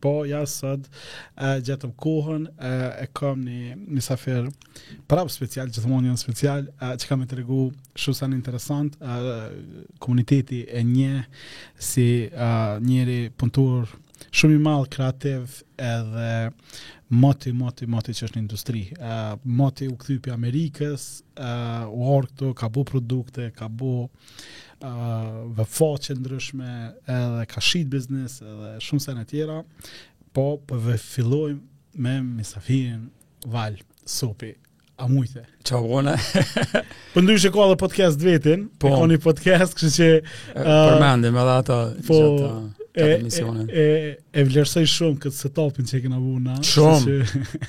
Po, ja sot, e, gjetëm kohën, e, e kam një misafir prapë special, gjithmonë janë special, e, që ka me tregu shumë sene interesant, e, komuniteti e njeh, si e, njëri punëtor shumë i madh kreativ edhe moti, moti, moti që është në industri. E, moti u kthy pi Amerikës, e, u ardh këtu, ka bu produkte, ka bu... E, vebfaqe të ndryshme, edhe ka shit biznes, edhe shumë sene tjera, po po e fillojmë me misafirin Val Sopi. A mujte? Qa bone? përndryshe ka dhe podcast të vetin, po. e ka një podcast, kështu që... Uh, Përmendim edhe ato, po, që ato, e, e, e, e vlerësoj shumë këtë setupin që e keni bu na. Shumë. Që...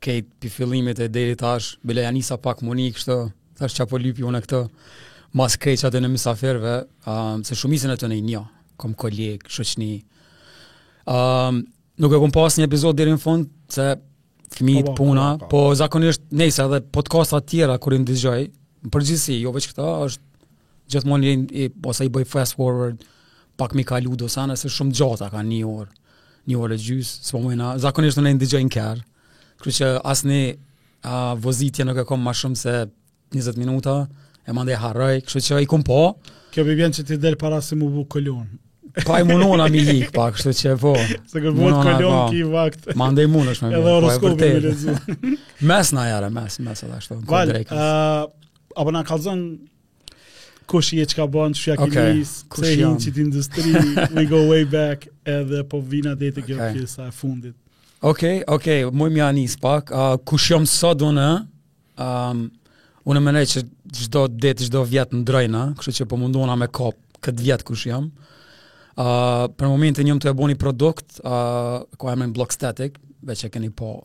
Krejt pi fillimit e deri tash, bile ja nisa pak me ni kështu, thash ça po lypi unë këtu, mas krejt qatyne misaferve, um, se shumisën e tyne i njoh, kom kolegë, shoqni. Um, nuk e kom pa asnjë epizod deri në fund, se fëmijët po, po, puna, po, po. po zakonisht nejse edhe podcasta tjera kur i ndëgjoj, në përgjithësi, jo veç këta, e gjithmonë i, i, ose i bëj fast forward, pak mi kalu do sene, se shumë të gjata ka një orë. Një orë e gjys, s'po mujna, zakonisht i dëgjoj në kerr, kështu që asnjë, a, vozitje nuk e kom ma shumë se 20 minuta, e mandej e harroj, kështu që i kom po. Kjo po i bjen që ti del para se m'u bu kolonë. Po, mundona me ik, pa, kështu që po. Se kur bohet kolonë po. ki vakt. Mandej munesh më mirë, po e vërtet. mes na jare, mes, mes edhe ashtu. Val, uh, a po na kallzon Kush je çka bën qysh okay. ki nis, qysh je në qit industri, we go way back edhe po vina deri te kjo okay. pjesa e fundit. Okej, okay, okej, okay. muj m'ja nis pak. Uh, kush jam sot unë? Um, unë mendoj që çdo ditë, çdo vjet ndrojna, kështu që po mundohna me kop këtë vjet kush jam. Uh, për momentin jam tu e bo ni produkt, uh, ka e emrin BlogStatic, veç e keni po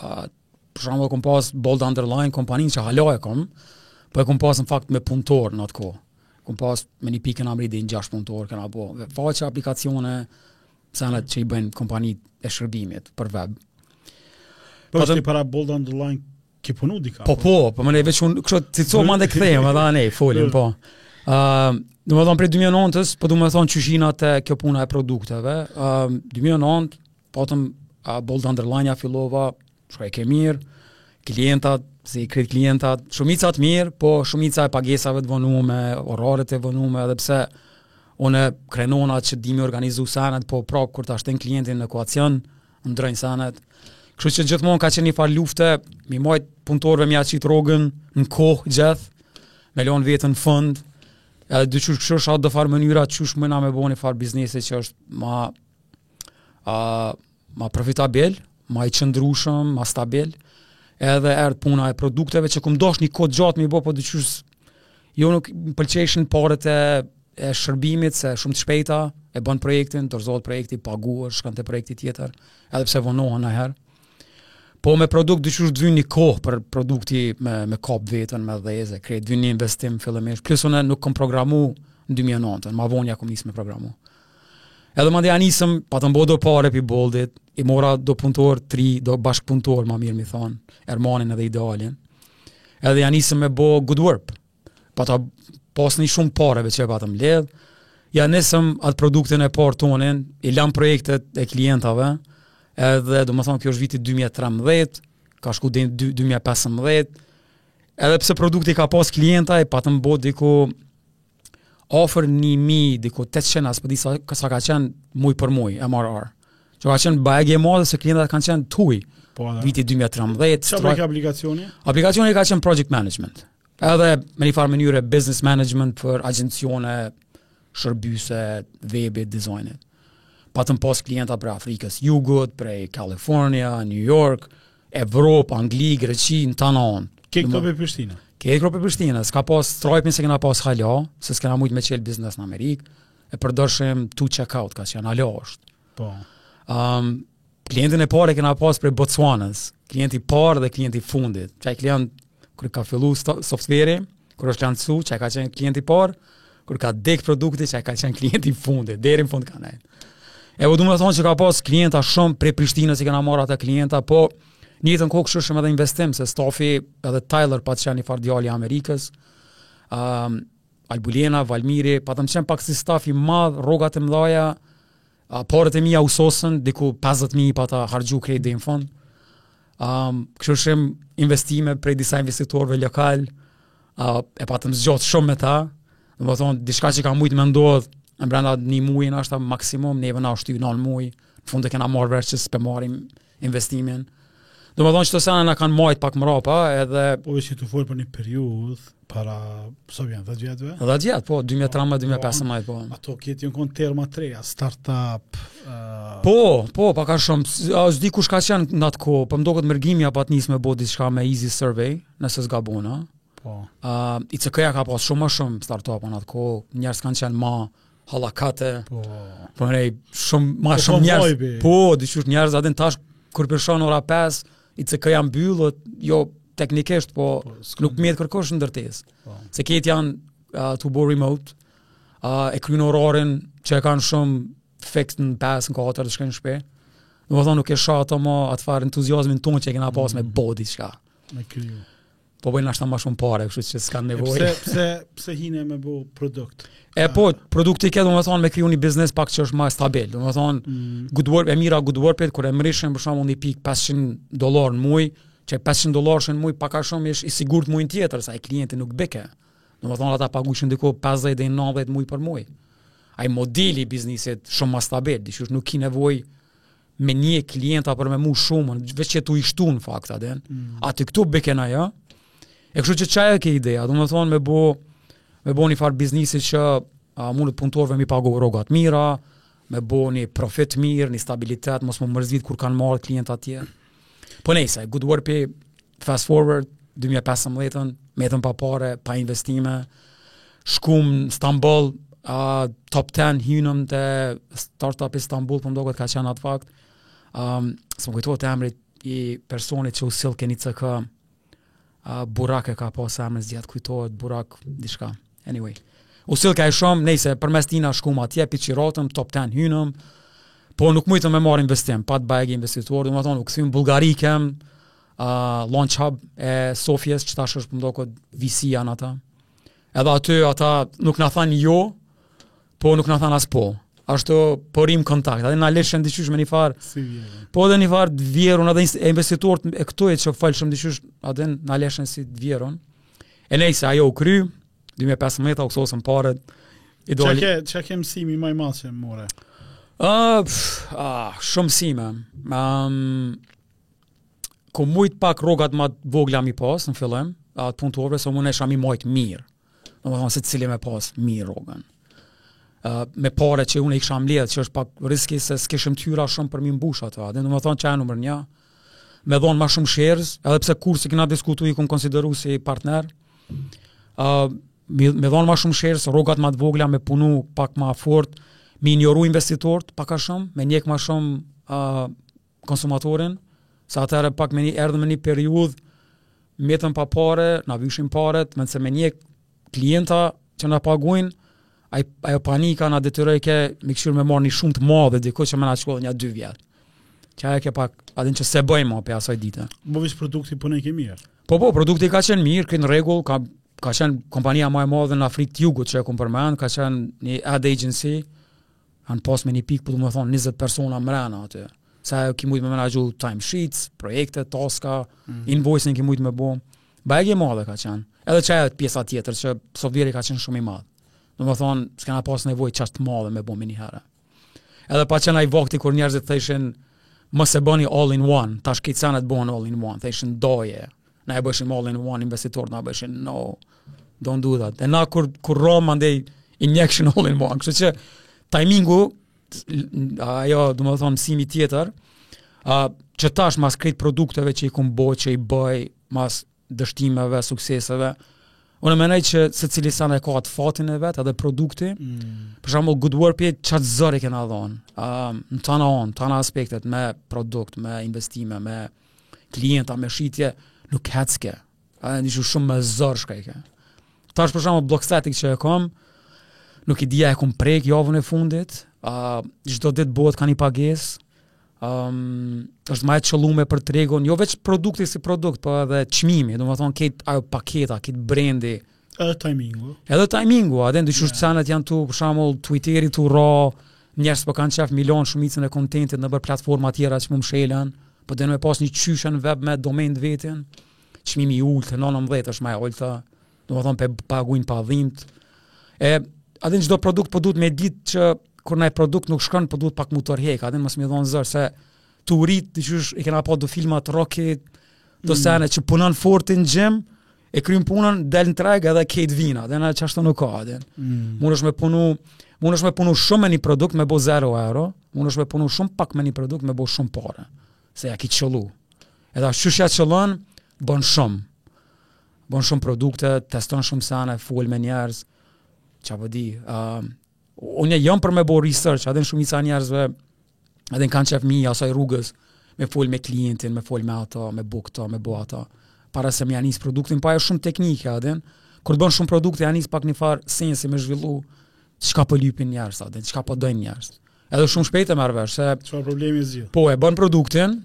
Uh, për shembull e kom pas Bold Underline, kompaninë që hala e kom, po e kom pas në fakt me punëtor në atë kohë. Kom pas me një pikë m'mrri deri në gjashtë punëtor, kena bo vebfaqe, aplikacione, senet që i bëjnë kompanitë e shërbimit për web. Po, po edhe para Bold Underline, ki punu diçka? Po, po, po, po po mendoj veç unë, kështu te skicoj mandej kthehem, mandej e folim, po. Uh, Domethënë prej 2009-ës, po domethënë qysh u nis kjo puna e produkteve. Uh, 2009, Po te Bold Underline-a fillova, shkojke mirë, klientat, si krejt klientat, shumica të mirë, po shumica e pagesave të vonume, oraret e vonume, edhe pse unë krenohna që di m'i organizu senet, po prapë kur ta shtin klientin në ekuacion, ndrojnë senet. Kështu që gjithmonë ka qenë një farë lufte, mi majtë punëtorve m'ja qit rogën në kohë gjithë, me lonë vetën n'fund, edhe disi kështu u shty edhe farë mënyra qysh muna me bo një farë biznesi që është ma Uh, ma profitabil, ma i qëndrushëm, ma stabil, edhe erdhë puna e produkteve që kem dashtë një kohë t'gjatë mi bo, po dyqysh, jo që nuk më pëlqejshin paret e, e shërbimit, se shumë të shpejta, e bën projektin, dorëzohet projekti, paguar, shkon te projekti tjetër, edhe pse vonohen naj herë. Po me produkt dyqysh vyn një kohë për produktin me, me kap vetën, me ndez e, krejt, vyn një investim fillimisht, plus unë nuk kom programu në 2009, ma vonja kom nisë me programu. Edhe mandej ia nisëm, patëm bo do pare prej Boldit, i mora do punëtorë tri, do bashkëpunëtorë, ma mirë me thonë, Ermanin edhe Idealin. Edhe ia nisëm me bo Goodwerp, patëm pas një shumë pareve që e patëm mbledh, ia nisëm atë produktin e parë tonin, i lam projektet e klientave, edhe domethonë kjo është viti 2013, ka shku deri 2015, edhe pse produkti ka pas klienta, e patëm bo diku afër 1000 diku 800 as po di sa sa ka qen muj për muj MRR. Që ka qen bajagi e madhe se klientat kanë qen tuj. Po edhe. Viti 2013. Çfarë bëj aplikacioni? Aplikacioni ka qen project management. Edhe me një farë mënyre business management për agjencione shërbyese, webit, dizajnit. Patëm pas klienta prej Afrikës Jugut, prej California, New York, Evropë, Angli, Greqi, në tana anët. Krejt këto prej Prishtine? Krejt këto prej Prishtine, s'ka pas Stripe-in s'e kena pas hala, se s'kena mujtë me qelë biznes në Amerikë, e përdorshim 2Checkout, ka qenë, hala është. Po. Um, klientin e parë e kena pas prej Botswanës, klienti i parë dhe klienti i fundit, qaj klient kur ka fillu softveri, kur është lansu, qaj ka qenë klienti i parë, kur ka dek produkti qaj ka qenë klienti i fundit, deri në fund ka nejtë. E po du me thonë që ka pas klienta shumë prej Prishtinës i kena marrë ata klienta, po n'njëjtën kohë kqyrshim edhe investim, se stafi edhe Tyler pat qenë nifar djali i Amerikës, um, Albulena, Valmiri, patëm qenë pak si staf i madh, rrogat e mdhaja, Uh, paret e mija u sosën, diku 50.000 pata harxhu krejt deri në fund. Um, kqyrshim investime prej disa investitorve lokalë, uh, e patëm zgjat shumë me ta, domethonë, diçka që ka mujtë me ndodhë, në brenda një muji, ndoshta maksimum, neve na u shty nonë muj, në fund e kena marrë vesh që s'po e marrim investimin. Domethonë qito sene na kanë majtë pak mrapa edhe... Po je t'u folë për një periudhë para, sa vjen, dhjetë vjetëve? Dhjetë vjet, po, 2013-2015, po. Ato këto janë konë terma të reja, start-up... Uh... Po, po, pak a shumë, as s'di kush ka qenë në atë kohë, por po më doket Mërgimi ia pat nisë me bo diçka me Easy Survey, nëse s'gabona? Po. Uh, ICK-ja ka pas shumë më shumë start-up në atë kohë, njerëz kanë qenë ma Halakate. Po. Po ne shumë ma, po, shumë po, njerëz. Po, dikush njerëz atë tash kur po shkon ora 5, ICK-ja mbyllet, jo teknikisht, po, po nuk met kërkush n'ndërtesë. Po. Se këtë janë uh, tu bo remote. Uh, e kryn orarin që e kanë shumë fiks në 5 në 4 shkojnë n'shpi. Domethonë nuk e shoh ato më atë farë entuziazmin tonë që e kena pas mm. me bo diçka. Me kriju. po bëjnë ashtu ma shumë pare, kështu që s'kanë nevojë. Pse pse pse hine me bë produkt? E po, produkti ke domethënë me kriju një biznes pak që është ma stabil. Domethënë mm. good work e mira e Goodwork-it kur e mrrishëm për shembull një pik 500 dollar në muaj, që 500 dollar në muaj pak a shumë ish i sigurt muajin tjetër sa e klienti nuk hike. Domethënë ata paguajnë diku 50 deri 90 muaj për muaj. Ai modeli i biznesit shumë ma stabil, diqysh nuk ki nevojë me njek klienta për me bo shumën, veç që tu i shtu në fakt, a din, mm. atëherë këtu u kon ajo, e kështu që qajo ke ideja, domethonë me bo, me bo një farë biznesi që a, mundët punëtorve mi pagu rrogat e mira, me bo një profit t'mirë, një stabilitet, mos m'u mërzit ku kena me marrë klienta tjerë. Po nejse, Goodwork, po, fast forward, 2015-ën, metëm pa pare, pa investime, shkum në Stambol, uh, top 10 hynëm te Startup Istanbul, për po m'doket ka qenë atë fakt, um, s'më kujtohet emri i personit që u sill kah ICK, A Burak e ka pas, mezi m'kujtohet Burak diçka. Anyway. U sill knej shumë, nejse, përmes tina shkum atje, pitchiratëm, top ten hynëm, po nuk mujtëm me marrë investim, pat bajagi investitorë, domethonë, u kthym, Bullgari kem, uh, launch hub e Sofjes, që tash është po m'doket VC janë ata. Edhe aty, ata nuk na thanë jo, Po nuk na than as po. Ashtu po rrim n'kontakt. Ata na leshën diçysh me një far. Si vjen. Po edhe një far të vjerun edhe investitorët këtu që u folshëm diçysh ata na leshën si të vjerun. E nejse ajo u kry 2015 u sosën paret. E de. Çka çka ke mësimi më i madh që more. Ah, ah, shumë mësime. Um, kum mujt pak rrogat ma t'vogla mi pas në fillim, atyne punëtorëve se unë isha m'i majt mirë. Domethonë secili me pas mirë rrogën. Uh, me pare që unë i kësha mledhë, që është pak riski se s'kishim t'hyra shumë për mi mbush ato. Domethonë që e numër një, me dhonë ma shumë shares, edhe pse kur s'e kina diskutu i kum konsideru si partner, uh, me, me dhonë ma shumë shares, rrogat ma të vogla, me punu pak ma fort, me injoru investitorët, pak a shumë, me njek ma shumë uh, konsumatorin, se atëherë pak na erdhë një periudhë, metëm pa pare, na vyshin paret, me nisë me marrë klienta që na paguin, ai ajo panika na detyroi qe me kqyrë me marrë ni shumë të madhe diku që me na shku nja 2 vjet. Që ajo ke pak, a din që se bëjmë apo asaj dite. Me thënë produkti po a ke mirë. Po po, produkti ka qenë mirë, krejt në rregull, ka ka qenë kompania më e madhe në Afrikë të Jugut që e kam përmend, ka qenë një ad agency, Kanë pas në një pikë, po do të thonë 20 persona mrena aty. Se ajo ki mujt me menaxhu time sheets, projekte, taska, mm. invoicing ki mujt me bë. Bajë e madhe ka qenë. Edhe qajo pjesa tjetër që softveri ka qenë shumë i madh. Do të thonë, s'kena pas nevojë qaq të madhe me bë menjëherë. Edhe ka qenë ai vakti kur njerëzit thëshin mos e bëni all in one, tash krejt senet bëhen all in one, thëshin do it. Na e bojshim all in one investitorët na thëshin no, don't do that. E na kur, kur u bo mandej Notion all in one, kështu që timingu, ajo, du më thonë, mësimi tjetër, a, që tash mas krejt produkteve që i kom bo, që i bëj, mas dështimeve, sukseseve, Unë e menoj që secili sen e ka atë fatin e vet, edhe produkti, mm. për shembull Good Work qaq zor i kena dhonë, um, në tona, në tona aspektet, me produkt, me investime, me klienta me shitje nuk ecke. A din, shumë me zor shkojke. Tash për shembull Blogstatic që e kam, nuk e di a e kom prek javën e fundit, a uh, çdo ditë bëhet ka ni pagesë. Ëm um, është më e qëllume për tregun, jo veç produkti si produkt, por edhe çmimi, domethënë krejt ajo paketa, krejt brendi, Edhe timingu. Edhe timingu, a din, do sene janë tu, për shembull, Twitteri tu ra, njerëzt po kanë qef me lon shumicën e kontentit nëpër platforma tjera që mun mshelen, po dojn me pas ni çfarë webi me domen të vetin, çmimi i ulët, 19 është shumë e ulët, do me thonë, p'e paguin pa dhimt. E, a din çdo produkt po duhet me ditë që kur një produkt nuk shkon, po duhet pak mu tërhek, a din, mos m'i dhonë zor, se tu u rrit, ti qysh, i kena pa do filma t'Rockyt, do mm. sene që punon fort në gym, e kryn punën, del në treg edhe krejt vijnë, a din, qashtu nuk ka a din. Mm. Munesh me punu, munesh me punu shumë me një produkt me bo 0 euro, munesh me punu shumë pak me një produkt me bo shumë pare, se ia ki qëllu. Edhe ashtu qysh ia qëllon, bon shumë. Bon shumë produkte, teston shumë sene, fol me njerëz, çka po di, uh, Unë jam për me bo research, a din shumica njerëzve, a din kanë qef m'i ra asaj rrugës, me fol me klientin, me fol me ato, me bo kto, me bo ato, para se me ja nis produktin, po e shumë teknike, a din, kur të bën shumë produkte, ja nis pak një farë sensi me zhvillu, çka po lypin njerëzt, a din, çka për po dojnë njerëzt. Edhe shumë shpejt e merr vesh se... Çfar problemi zgidh? Po, e bën produktin,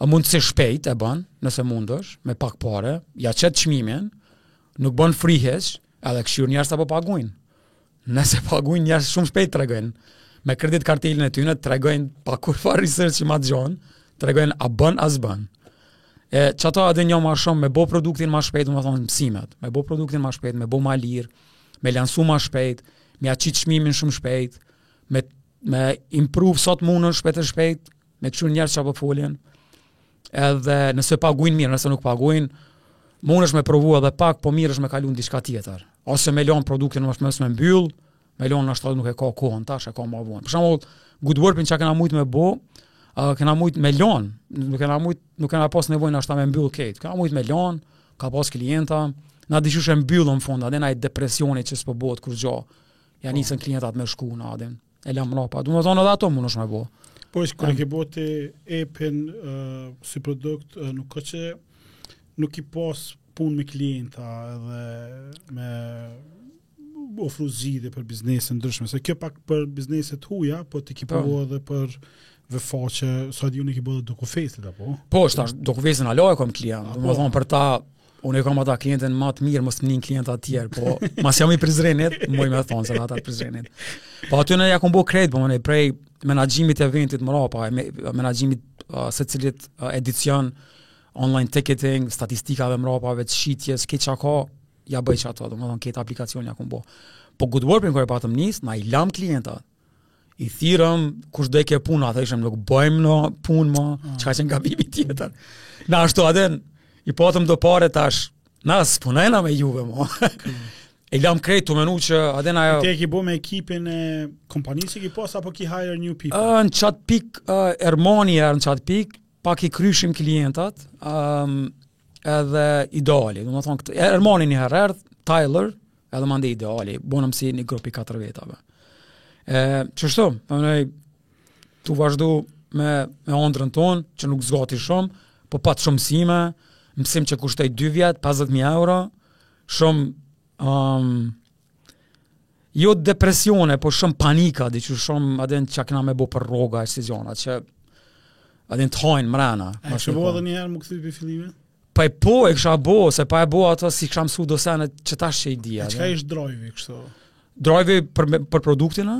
a mundesh shpejt e bën, nëse mundesh, me pak pare, ja qet çmimin, nuk bën free hiç, edhe kqyr njerëzt a po pagujnë. Nëse pagujn njerëz shumë shpejt tregojnë me kredit kartelën e tyne tregojnë pa kurfar research ma të gjon, tregojnë a bon a s'bon. E qato a din jo ma shumë me bo produktin ma shpejt, domethon mësimet, me bo produktin ma shpejt, me bo ma lirë, me lansu ma shpejt, me ja qit çmimin shumë shpejt, me me improve sa t'munën shpejt e shpejt, me kqyr njerëz ça po folin. Edhe nëse pagujn mirë, nëse nuk pagujn, munesh me provu edhe pak, po mirë osht me kalu n'diçka tjetër. Ose me lon produktin ma shumë se me mbyll, me lon ashtu nuk e ka kohën tash, e ka më vonë. Për shembull, good work që kena shumë me bo, uh, kena shumë me lon, nuk kena shumë, nuk kena pas nevojë ashtu me mbyll këtë. Kena shumë me lon, ka pas klienta, na diqysh e mbyllëm n'fund, atë na depresioni që s'po bëhet kurgja. Po. Nisën klientat me shku a din. E la mrapa. Domethonë edhe ato munesh me bo. Po është kur e ke bo ti app-in uh, si produkt uh, nuk o që nuk ki pas punë me klienta edhe me ofru zgjidhje për biznese t'ndryshme. Se kjo pak për biznese të huaja, po ti ke bo edhe për webfaqe, sa di unë i ke bo Dokufestit apo? Po, ashtu, Dokufestin hala e kam klient. Domethonë për ta Unë e kam ata klientën më të mirë, mos më nin klienta të tjerë, po masi jam i Prizrenit, muj me thonë se ata të Prizrenit. Po atyne ja kom bo krejt, po menoj prej menaxhimit të eventit mrapa, me, menaxhimit uh, se cilit uh, edicion online ticketing, statistikave mrapa, vetë shitjes, këtë që ka, ja bëj qato, domethonë, këtë aplikacion ja kom bo. Po good work-in kur e patëm nis, na i lam klientat, I thirrëm, kush dojke punë, thojshim nuk bojmë na punë ma, mm. që ka qenë gabimi tjetër. Na ashtu a din, i patëm do pare tash, na s'punojna me juve ma. I lam krejt tu menu që a din ajo... Këtë e ki bo me ekipin e kompanisë ki pas, apo ki hire new people? Uh, në qatë pik, uh, Ermani erdh në qatë pik, pak i kqyrshim klientat, um, edhe Ideali, domethonë këtë, Ermoni një herë erdhë, Tyler, Edhe mandej Ideali, bonëm si një grup i katër vetave. E, qështu, po menoj, tu vazhdu me, me ondrën tonë, që nuk zgati shumë, po pat shumë mësime, mësim që kushtoj 2 vjet, 50.000 euro, shumë, um, jo depresione, po shumë panika, diqysh shumë a din çka kena me bo për rroga e ksi gjana, që a din të hajnë mrena. A e kishe bo edhe njëherë me u kthy prej fillimit? Pa e po e kisha bo, se pa e bo ato s'i kisha mësu do sene që tash që i di. Çka ishte drive-i, kështu? Drive-i për, për produktin, a?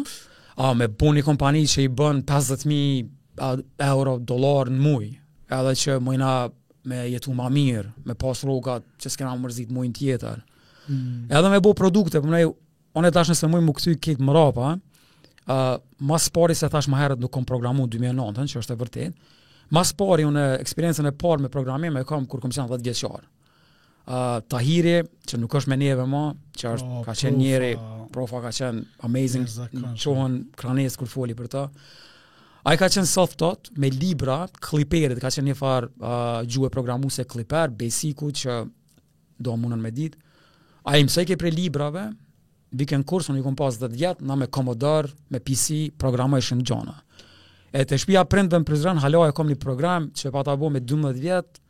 A, me bo një kompani që i bën 50.000 euro, dolar në muj, edhe që mujna me jetu ma mirë, me pas rrogat që s'kena me u mërzit mujin tjetër. Mm. Edhe me bo produkte, për po menoj, Unë tash nëse muj m'u kthy këtë mrapa, ë uh, ma s'pari se thashë ma herët nuk kom programu 2009-ën, që është e vërtetë. Ma s'pari unë eksperiencën e parë me programim e kam kur kom qenë 10-vjeçar. ë uh, Tahiri, që nuk është me neve ma, që është oh, ka qenë njeri, profa ka qenë amazing, çohen krandes kur foli për të. Ai ka qenë self-taught, me libra, Clipper-it, ka qenë një farë uh, gjuhë programuese Clipper, Basic-u që Do munden me ditë, ai mësojke prej librave, vikend kurs, unë i kom pas 10 vjet, na me Commodore, me PC, programojshim gjona. E te shpia e prindëve në Prizren, hala e kom një program që pata bo me 12 vjet,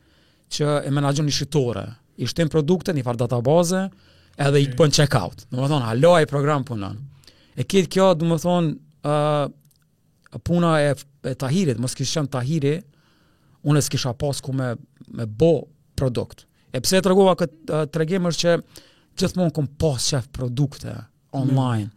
që e menaxhon një shitore. I shtin produkte, një farë databaze, edhe i bën check-out. Domethonë, hala ai program punon. E krejt kjo, domethonë, uh, puna e, e Tahirit, mos kish qenë Tahiri, unë s'kisha pas ku me, me bo produkt. E pse e tregova këtë uh, tregim është që gjithmonë kom pas qejf produkte online. Mm.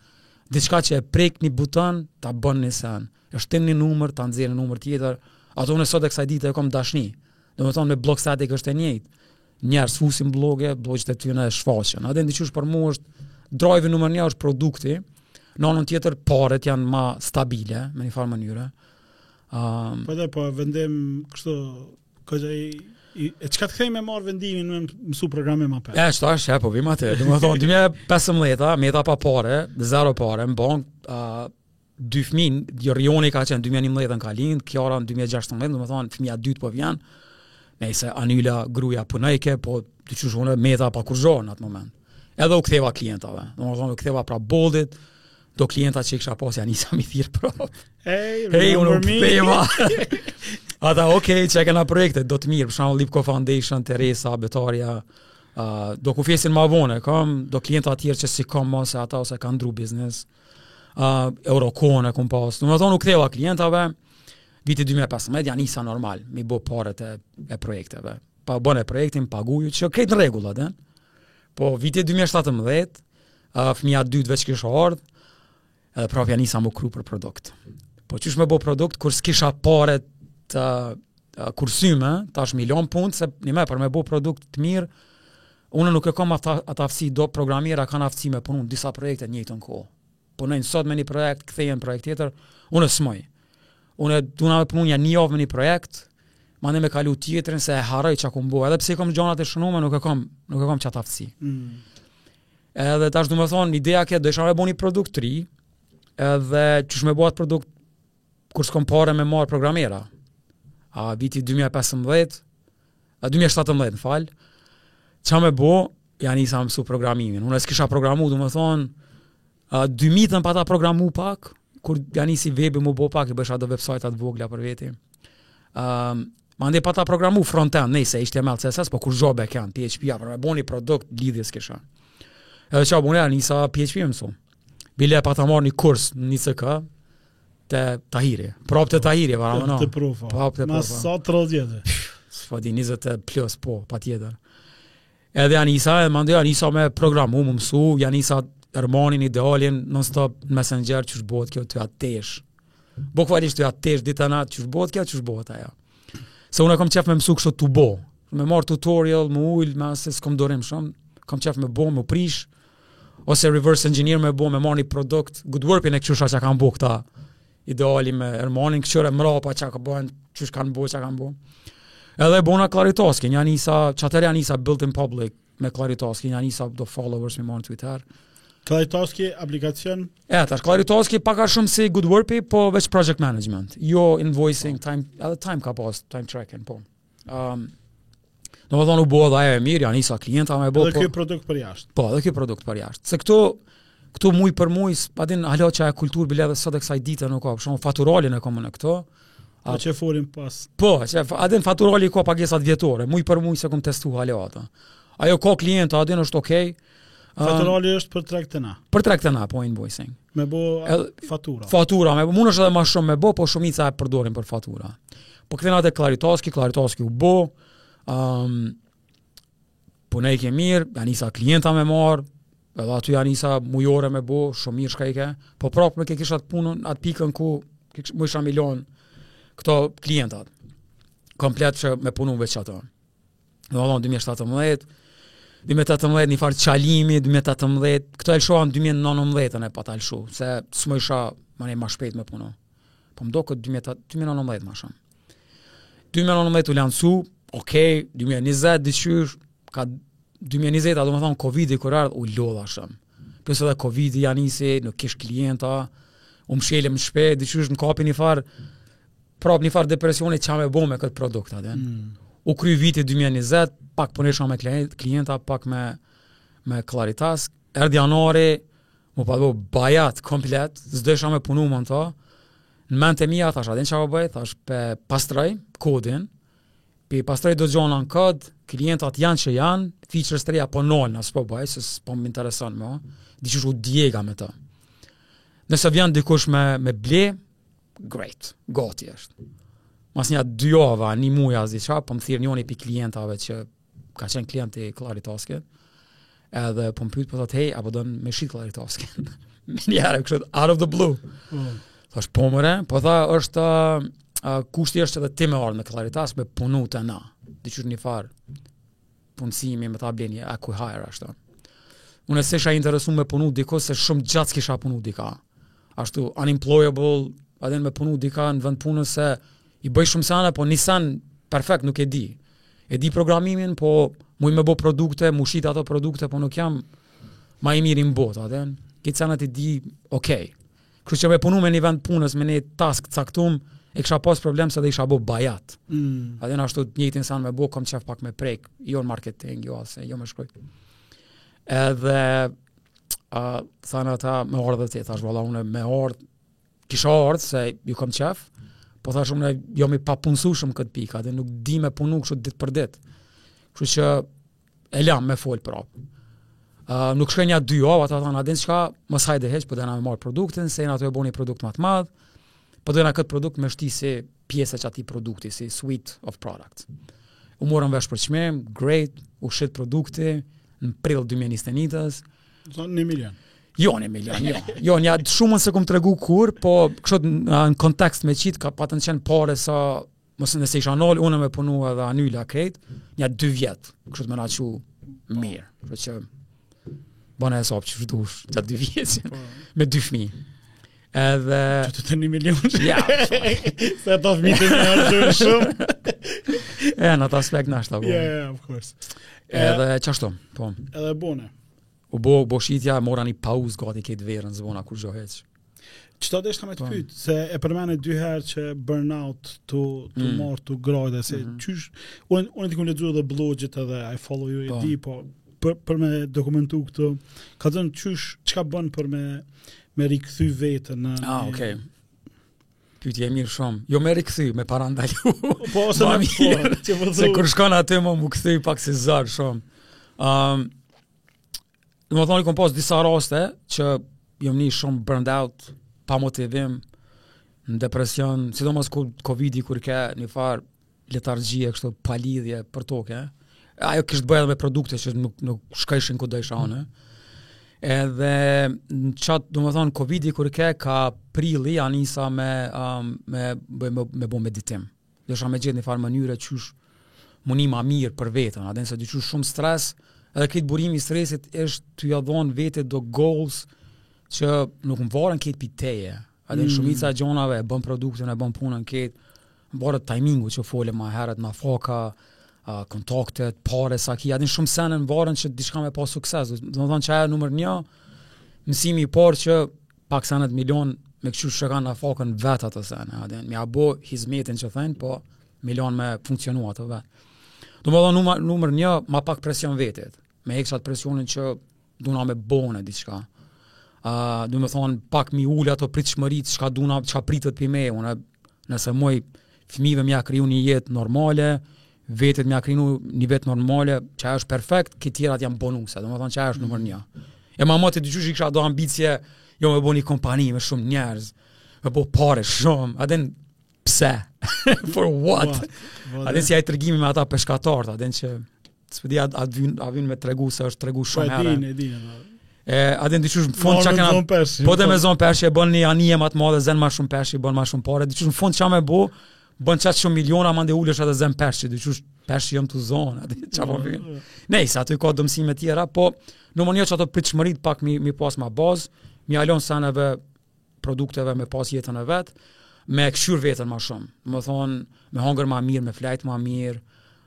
Diçka që e prek një buton, ta bën një send. E shtin një numër, ta nxjerr një numër tjetër. Ato unë sot e kësaj dite e kom dashni. Domethonë me Blogstatic është e njëjtë. Njerëzt fusin bloge, blogjet e tyne shfaqen. Edhe njiqysh për mu është drive-i numër 1 është produkti. Në anën tjetër paret janë ma stabile në një farë mënyre. Um, po dhe po vendim kështu kësaj e çka të shtyni me marr vendimin me mësu programim pas. Është tash, ja po vijmë te ajo. Domethonë 2015, meta pa pare, zero pare në bankë, uh, dy fëmijë, Rioni ka qenë 2011-n ka lind, Kiara në 2016, domethonë fëmija i dytë po vjen. Edhe pse Anila gruja punojke, po qysh u thon, meta pa kurgjo në atë moment. Edhe u ktheva klientave. Domethonë u ktheva prapë Boldit, do klienta që kisha pas ja nisa m'i thirr prap. Hey, hey unë u ktheva. Ata, ok, qe i kena projekte, do të mirë, për shembull IPKO Foundation, Teresa, Betarja, uh, Dokufestin ma vonë, kam, do klienta tjerë që s'i kam ma se ata ose kanë ndrru biznesë, uh, Eurokohën e kom pas. Domethonë u ktheva klientave, viti 2015 ja nisa normal, m'i bo paret e, e projekteve. Po bone projektin, paguhu, qe krejt në rregull, a de? Po, viti 2017, uh, fëmija i dytë veç kish ardhë, edhe prapë ja nisa m'u kru për produkt. Po, qysh me bo produkt, kur s'kisha paret të uh, kursyme, tash me lon punën, se një me për me bo produkt të mirë, Unë nuk e kam atë aftësi, do programera kanë aftësi me punu në disa projekte në njëjtën kohë. Punojnë sot me një projekt, kthehen projekt tjetër, unë s'muj. Unë duna me punu një javë me një projekt, manej me kalu te tjetri se e harroj çka kom bo. Edhe pse i kom gjonat e shënume, nuk e kam, nuk e kam qat aftësi. Mm. Edhe tash domethonë, ideja ke, dojsha me bo ni produkt t'ri, edhe qysh me bo at produkt kur s'kom pare me marr programera. A viti 2015 A 2017, më fal. Ça me bo? Ja nisa me msu programimin. Unë s'kisha programu, domethon, a 2000 pata programu pak, kur ja nisi webi me bo pak, i bojsha do website-a të vogla për veti. Ëm, um, mandej pata programu frontend, nejse HTML, CSS, po kurrë jo backend, PHP-a, për me bo ni produkt lidhje s'kisha. Edhe ça bona, ja nisa PHP me mësu. Bile pata marr ni kurs në ICK, te Tahiri. Prop te Tahiri, parameno. Te profa. Po. Prop te profa. Mas sa 30 vjet. S'po di 20 plus po, patjetër. Edhe ja nisa, edhe mandej ja nisa me programu, me mësu, ja nisa Ermanin, Idealin, non stop në Messenger qysh bohet kjo tu ja tesh. Bukval tu ja tesh ditë e natë qysh bohet kjo qysh bohet ajo. Se unë kam qef me mësu kështu tu bo. Me marrë tutorial, m'u ulë, me asi se s'kom durim shumë. Kam qef me bo, me prish, ose reverse engineer me bo me marrë një produkt Goodwerp-in me këqyr çka kanë bo këta Ideali me Ermanin këqyre mrapa çka bohet qysh kanë bo çka kanë bo edhe e bona Claritask-in ja nisa qatër ja nisa build in public me Claritask-in ja nisa do followers me marrë në Twitter Claritask-i aplikacion e atër Claritask-i pak a shumë si Goodwerp-i po veç project management jo invoicing time edhe time ka pas time tracking po Um, Domethonë u bo edhe ajo e mirë, ja nisa klienta me bo. Dhe po, kjo produkt për jashtë. Po, dhe kjo produkt për jashtë. Se këtu, këtu muj për muj, a din hala qajo kulturë bile dhe sot e kësaj dite nuk ka, për shembull Faturalin e kom këtu. Po që furin pas. Po, që a din Faturali ka pagesat vjetore, muj për muj s'e kom testu hala ato. Ajo ka klienta, a din është okej, okay, Faturali është për treg te na. Për treg te na, po invoicing. Me bo fatura. Fatura, me bo, munesh edhe ma shumë me bo, po shumica e përdorin për fatura. Po kthehna te Claritask-i, Claritask-i u bo, um, punojke mirë, ja nisa klienta me marrë, edhe aty ja nisa mujore me bo, shumë mirë shkojke, po prapë nuk e kisha atë punën, atë pikën ku, mujsha me i lon këto klientat, komplet që me punu veç atë. Domethon 2017, 2018 një farë kalimi, 2018, këto e lëshova në 2019 e pata lëshu, se s'mujsha ma, ma shpejt me punu. Po më doket 2019 ma shumë. 2019 u lansu, ok, 2020 diqysh, ka 2020, a domethonë Covid-i kur erdh, u lodha shumë. Plus edhe Covid-i ja nisi, nuk kish klienta, u mshelëm n'shpi, diqysh më kapi një farë, prap një farë depresioni çka me bo me këtë produkt, atë, mm. u kry viti 2020, pak punojsha me klienta, pak me, me Claritask, erdhi janari, m'u pat bo bajat komplet, s'dojsha me punu më në ta, në mentë e mija, thash, a din çka po boj, thash, pe pastroj kodin, pe pastroj do gjona në kod, klientat janë që janë, features të reja po nalë, më s'po boj, s'po më intereson më, diqysh u djega me ta. Nëse vjen dikush me, me ble, great, goti është. Mas nja dy java, një muji, s'di çka, po më thirr njoni prej klientave që ka qenë klient i Claritask, edhe po më pyt, po thotë, hej, a po don me shit Claritaskun. Menjëherë, kështu, out of the blue. Mm. Thashë, po more, po tha, është, uh, uh, kushti është edhe ti me ardhë me Claritask, me punu te na. Dhe qështu një farë, punësimi, me ta ble, një acqui-hire ashtu. Unë s'isha i interesum me punu diku, se shumë gjatë s'kisha punu diku. Ashtu, unemployable, a din, me punu diku në vend të punës se i bëj shumë sene, po ni sen perfekt nuk e di. E di programimin, po muj me bo produkte, me i shit ato produkte, po nuk jam ma i miri në botë, a din. Këto senet i di, okej. Okay. Kështu që me punu me një vend punës, me një task të caktum, e kisha pas problem se dhe isha bo bajat. Mm. A din, ashtu të njëjtin sen me bo, kom qef pak me prek, jo në marketing, jo asi, jo me shkoj. Edhe, a, thanë ata, me ardhë edhe ti, thashë, valla, unë me ardhë, kisha ardhë, se ju kom qef, po thashë, unë jam i papunësushëm në këtë pikë, dhe nuk di me punu kështu ditë për ditë. Kështu që, e lamë me fol prap. Uh, nuk shkoi nja dy javë, ata thanë, a din çka, mos hajde hiç, po dona me marrë produktin, se jena tu e bo një produkt ma të madh, po dona këtë produkt me shti si pjesë e qatij produkti, si suite of products. U morëm vesh për çmim, great, u shit produkti, në prill 2021-ës. Zonë një milion. Jo, një milion, jo. Jo, atë shumën s'e kom tregu kurrë, po kështu në kontekst me qit, ka patën qenë pare sa Mos nëse isha nal unë me punu edhe Anyla krejt, nja dy vjet, kështu me na çu mirë. Kështu që bëne hesap qysh dush, qato dy vjet po. me dy fëmijë. Edhe qit te një milion. Ja. Sa do të vitë më ardhur shumë. Ja, në atë aspekt nashta. Ja, ja, of course. Edhe qashtu, po. Edhe bune. U bo shitja, mora një pauzë gati këtë verën, s'bona kurgjo hiç. Çka deshta me të po. pyet se e përmende dy herë qit burnout tu tu mm. mor tu grojë se mm. qysh unë unë diku lexoj edhe blogjet edhe I follow you po. di po për për me dokumentu këtu ka thënë qysh çka bën për me me rikthy veten në Ah okay Pyetje e mirë shumë. Jo me rikthy, me parandalu. Po ose me po, se kur shkon aty me u kthy pak si zor shumë. Ëm um, Domethonë, i kom pas disa raste që jom ni shumë burned out, pa motivim, në depresion, sidomos kur Covid-i kur ke një farë letargjie, kështu pa lidhje përtoke, ajo kish të bojë edhe me produkte që nuk, nuk shkojshin ku dojsha unë, edhe në qatë, domethonë, Covid-i kur ke kah prilli, ia nisa me, um, me, me, me, me bo meditim. Do me gjetë një farë mënyre qysh m'u ni ma mirë për veten, a din se diqysh shumë stres, edhe këtë burimi i stresit është t'ia vnon vetit do goals që nuk mvaren krejt pi teje, a din mm. shumica e gjonave e bën produktin, e bën punën krejt, mvaret timingu që folim ma herët, nafaka, uh, kontaktet, pare, sa ki, a din shumë sene mvaren që diçka me pas sukses, domethonë qaja numër një, mësimi i parë që pak senet m'i lon me kqyr çka kanë nafakën vetë atë sen, a din, me ia bo hyzmetin që thonë, po m'i lon me funksionu ato vetë. Domethonë numër, numër një, ma pak presion vetit, me e hek at presionin që duna me bo na diçka. Uh, domethonë, pak m'i ul ato pritshmëritë, çka duna, çka pritet pi meje, unë, nëse muj fëmive m'ja kriju një jetë normale, vetes me ia kriju një jetë normale, qajo është perfekt, këto tjerat janë bonuse, domethonë qajo është numër një. E ma maherët diqysh i kësha do ambicje, jo me bo një kompani me shumë njerëz, me bo pare shumë, a din pse, for what, what? what a din si ai tregimi me ata peshkatarët, a din që, s'e di, a të vyn, vyn me tregu se është tregu po, shumë herë. E din, e din, e din. E, a din diqysh në fund çka kena, po don me zonë peshq, e bon një anije ma të madhe, zen ma shumë peshq, bon ma shumë pare, diqysh në fund çka me bo, Bën kaq shumë miliona, mande ulesh edhe zen peshq, diqysh peshq jam tu zonë, a din çka po vjen. Mm. Nejse aty ka do mësime të tjera, po në mënyrë që ato pritshmëritë pak mi mi pas ma bazë, m'ia lon seneve produkteve me pas jetën e vet, me këqyr veten ma shumë. Domethon, me hongër ma mirë, me flejt ma mirë,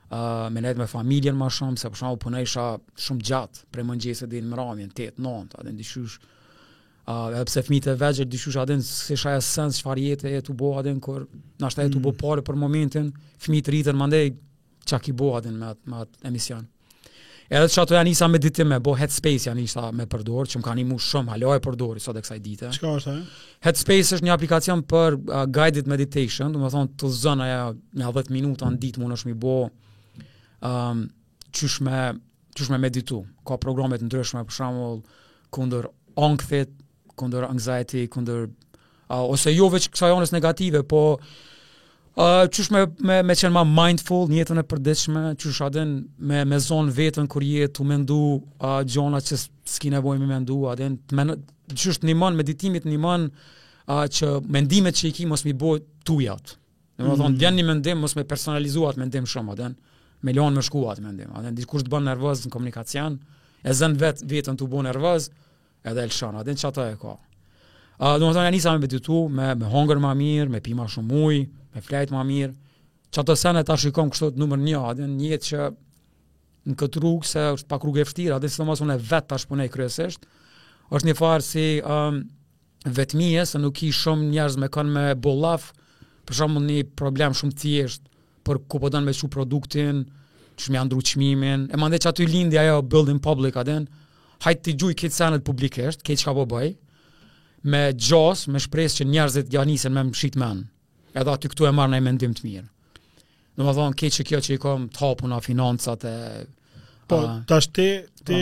ë uh, me nejt me familjen ma shumë, se për shembull punojsha shumë gjatë, prej mëngjesit deri n'mramje 8, 9, a din diqysh. A, edhe pse fëmijët e vegjël diqysh a din s'e sheh a ka sens çka je tu bo a din kur ndoshta je tu bo mm. pare për momentin, fëmijët rritën mandej çka ki bo a din me atë me atë mision. Edhe qato jam nisa meditim me bo headspace jam nisa me përdor, që më ka nimu shumë, hala e përdori sot e kësaj dite. Çka është ajo? Headspace është një aplikacion për uh, guided meditation, domethonë të zen ajo një 10 minuta në ditë mundesh me bo um, qysh me, qysh me meditu. Ka programe të ndryshme, për shembull, kundër ankthit, kundër anxiety, kundër a, ose jo veç kësaj anës negative, po Uh, qysh me, me, me qenë ma mindful në jetën e përditshme, qysh a din me, me zonë veten kur je tu mendu uh, gjona që s'ki nevoj me mendu, a din domethonë, qysh të nimon, meditimi t'nimon uh, që mendimet që i ki mos m'i bo tujat. Domethonë, vjen një mendim, mos me personalizu at mendim shumë, a din, me lonë me shku at mendim, a din, dikush të bën nervoz në komunikacion, e zen vetveten tu u bo nervoz, edhe e lëshon, a din, qato e ka. A, domethonë, e nisa me meditu, me, me hongër ma mirë, me pi ma shumë uj, me flejt ma mirë, qato sene tash i kom kështu numër një, a din, mi ec në këtë rrugë, se është pak rrugë e vështirë, a din, sidomos unë e vetë tash punoj kryesisht, është një farë si, um, vetmie, se nuk ki shumë njerëz me kan me bo llaf, për shembull një problem shumë thjesht, për ku po don me shku produktin, qysh me ia ndrru çmimin, e mandej qaty lindi ajo building public ideja, hajt t'i gjuj krejt senet publikisht, krejt çka po bëj, me gjasë, me shpresë që njerëzit ja nisin me më shit men, edhe aty këtu e marr naj mendim të mirë. Domethonë, krejt qekjo që i kom të hapuna financat e... Po, tash te, ti,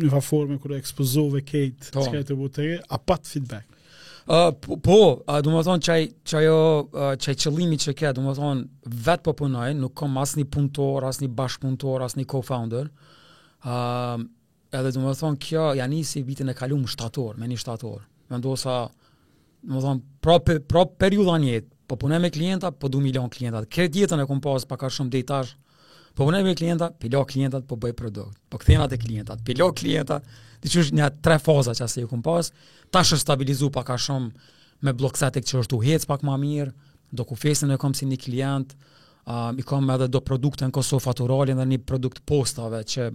Njëfar forme kur e ekspozove kejt, po. Çka t'u bo te, a pat feedback? Uh, po, po uh, domethonë qaj, qaj, uh, qaj qëllimi që ke, domethonë vetë po punoj, nuk kom asnjë punëtor, asnjë bashkëpunëtor, asnjë co-founder. Uh, edhe domethonë kjo, ja nisi vitin e kalum n'shtator, me një shtator. E vendosa Methonë, pra për pra periudha një jetë, po punoj me klienta, po du m'i lon klienta. Këtë jetën e kom pas pak a shumë deri tash. Po punoj me klienta, p'i lo klientat, po bëj produkt. Po kthehna te klientat, p'i lo klienta. Diqysh nja tre faza qasi kom pas, tash është stabilizu pak a shumë me blokset që është u hec pak më mirë, do ku fesën e kom si një klient, uh, i kom edhe do produkte në Kosovë Faturalen dhe një produkt postave që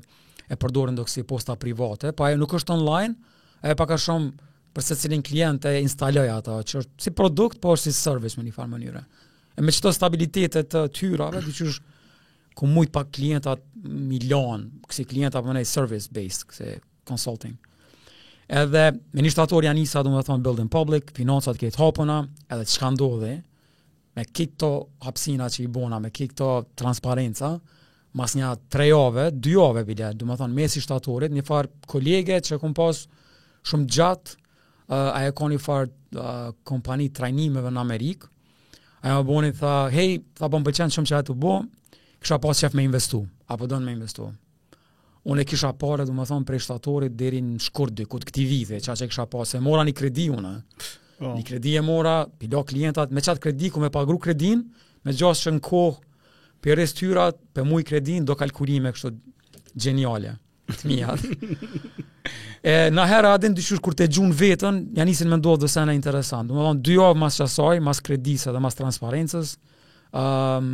e përdorin do kësi posta private, po ajo nuk është online, e pak a shumë për secilin klient e instaloj ato, që është si produkt, po është si service me një farë mënyre. E me qëto stabilitete të t'hyrave, diqysh kum mujt pak klientat m'i lon, kësi klienta po mendoj service based, kësi consulting. Edhe me një shtator ja nisa, domethonë building public, financat krejt hapuna, edhe çka ndodhi, me krejt këto hapsina që i bona, me krejt këto transparenca, mas nja tre jave, dy jave bile, domethonë, mesi shtatorit, një farë kolege që kom pas shumë gjatë, uh, aja ka një farë uh, kompani trajnimeve në Amerikë, aja më boni, tha, hej, tha, po më pëlqenë shumë çka je tu bo, kisha pas qef me investu, apo don me investu. Unë e kisha pare, domethonë, prej shtatorit deri në shkurt dikun të këti viti, qaq i kisha pare, se mora një kredi unë, oh. një kredi e mora, p'i lo klientat, me qatë kredi, kum me pagu kredin, me gjasë që n'kohë po i rris t'hyrat, po e muj kredinë, do kalkulime kështu gjeniale, të mija. e, nëjherë a din, diqysh, kur e gjun vetën, ja nisin me ndodhë do sene interesant. Domethonë, dy javë mas qasaj, mas kredisë edhe mas transparencës, um,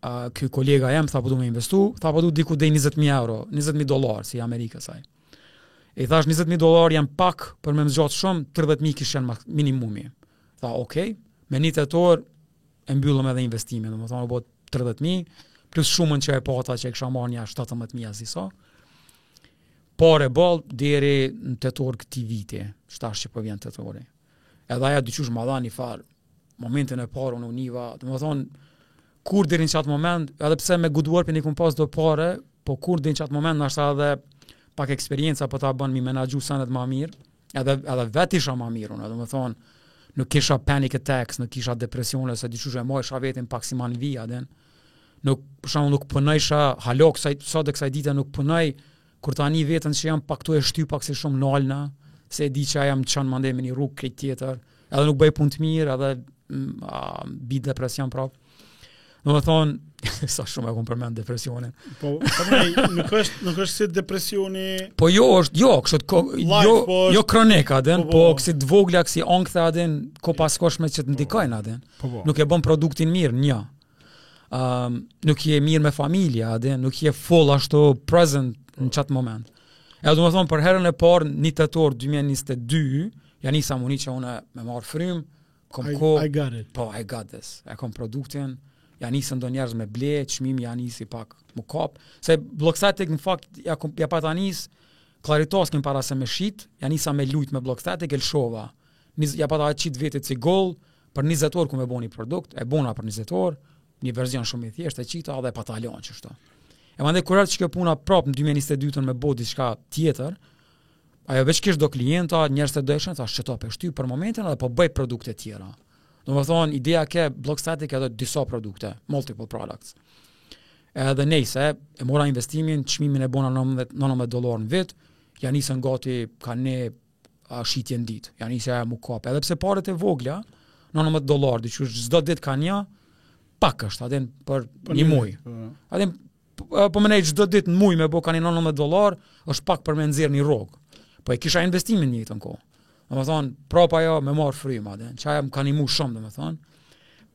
A, kjo kolegia jem, tha po du me investu, tha po du diku deri 20.000 euro, 20.000 dolar, se n'Amerikë osht ajo. E i thash 20.000 dollarë i kom pak, për me më zgjatë shumë, 30.000 kish kon minimumi. Tha, okej, okay, me një tetor, e mbyllëm edhe investimin, domethonë, u bo 30.000, plus shumën që e pata që e kisha marrë nja 17.000 a s'di sa, pare boll deri në tetor këti viti, tash që po vjen tetori. Edhe aja diqysh ma dha një farë, Momentin e parë unë u niva, domethënë kurrë deri në qat moment, edhe pse me Good Work unë kom pas do pare, po kurrë deri në qat moment na sa edhe pak eksperienca po ta bën mi menaxhu senet më mirë, edhe edhe vetë isha më mirë unë, domethënë nuk kisha panic attacks, nuk kisha depresione se diqysh e majsha veten pak si ma n'vijë, a din. Nuk për shkak nuk punojsha halok sot e kësaj dite nuk punoj Kur ta ni veten që jam pak tu e shty pak si shumë nalna, se e di që jam çan mandej me një rrugë krejt tjetër, edhe nuk bëj punë të mirë, edhe uh, bi n'depresion prap. Domethon, sa shumë e kam përmend depresionin. Po, po nuk është nuk është si depresioni. Po jo, është jo, kështu të jo, po është, jo kronik, a din, po, po, po, po si të vogla, si ankthe, a din, ko paskosh me që të ndikojnë, a din. Po, po. Nuk e bën produktin mirë, një. um, nuk je mirë me familje, a din, nuk je full ashtu present në qatë moment. E domethonë, për herën e parë, në tetor 2022, ja nisa m'u ni që unë me marrë frymë, kom I, ko, I got it. Po, I got this. E kom produktin, ja nisën do njerëz me ble, çmimi ja nisi pak m'u kap. Se blogstatic në fakt, ja, kom, ja pata nis, Claritaskin para se me shit, ja nisa me lujt me blogstatic, e lëshova. Nejse ja pata qit vetit si gol, për 20 orë du me bo ni produkt, e bona për 20 orë, një version shumë i thjeshtë e qita dhe e pata lon qashtu. E mandej kur erdh qekjo puna prap në 2022 me bo diçka tjetër, ajo veç kish do klienta, njerëzit e deshën, thash qeta po e shty për momentin dhe po bëj produkte tjera. Domethonë, ideja ke blogstatic edhe disa produkte, multiple products. Edhe nejse, e mora investimin, çmimin e bona 19 dolar në vit, ja nisën gati ka një uh, shitje n'ditë. Ja nisi ajo m'u kap. Edhe pse paret e vogla, 19 dollarë, dhe që çdo ditë ka një, pak është, a din, për, për një muj. Po. A din, po mandej çdo ditë në muj me bo ka një 19 dollarë, është pak për me nxjerrë një rrogë. Po e kisha investimin njëjtën kohë. Domethonë, prap ajo me marrë frymë, a din, qajo më ka nimu shumë, domethonë.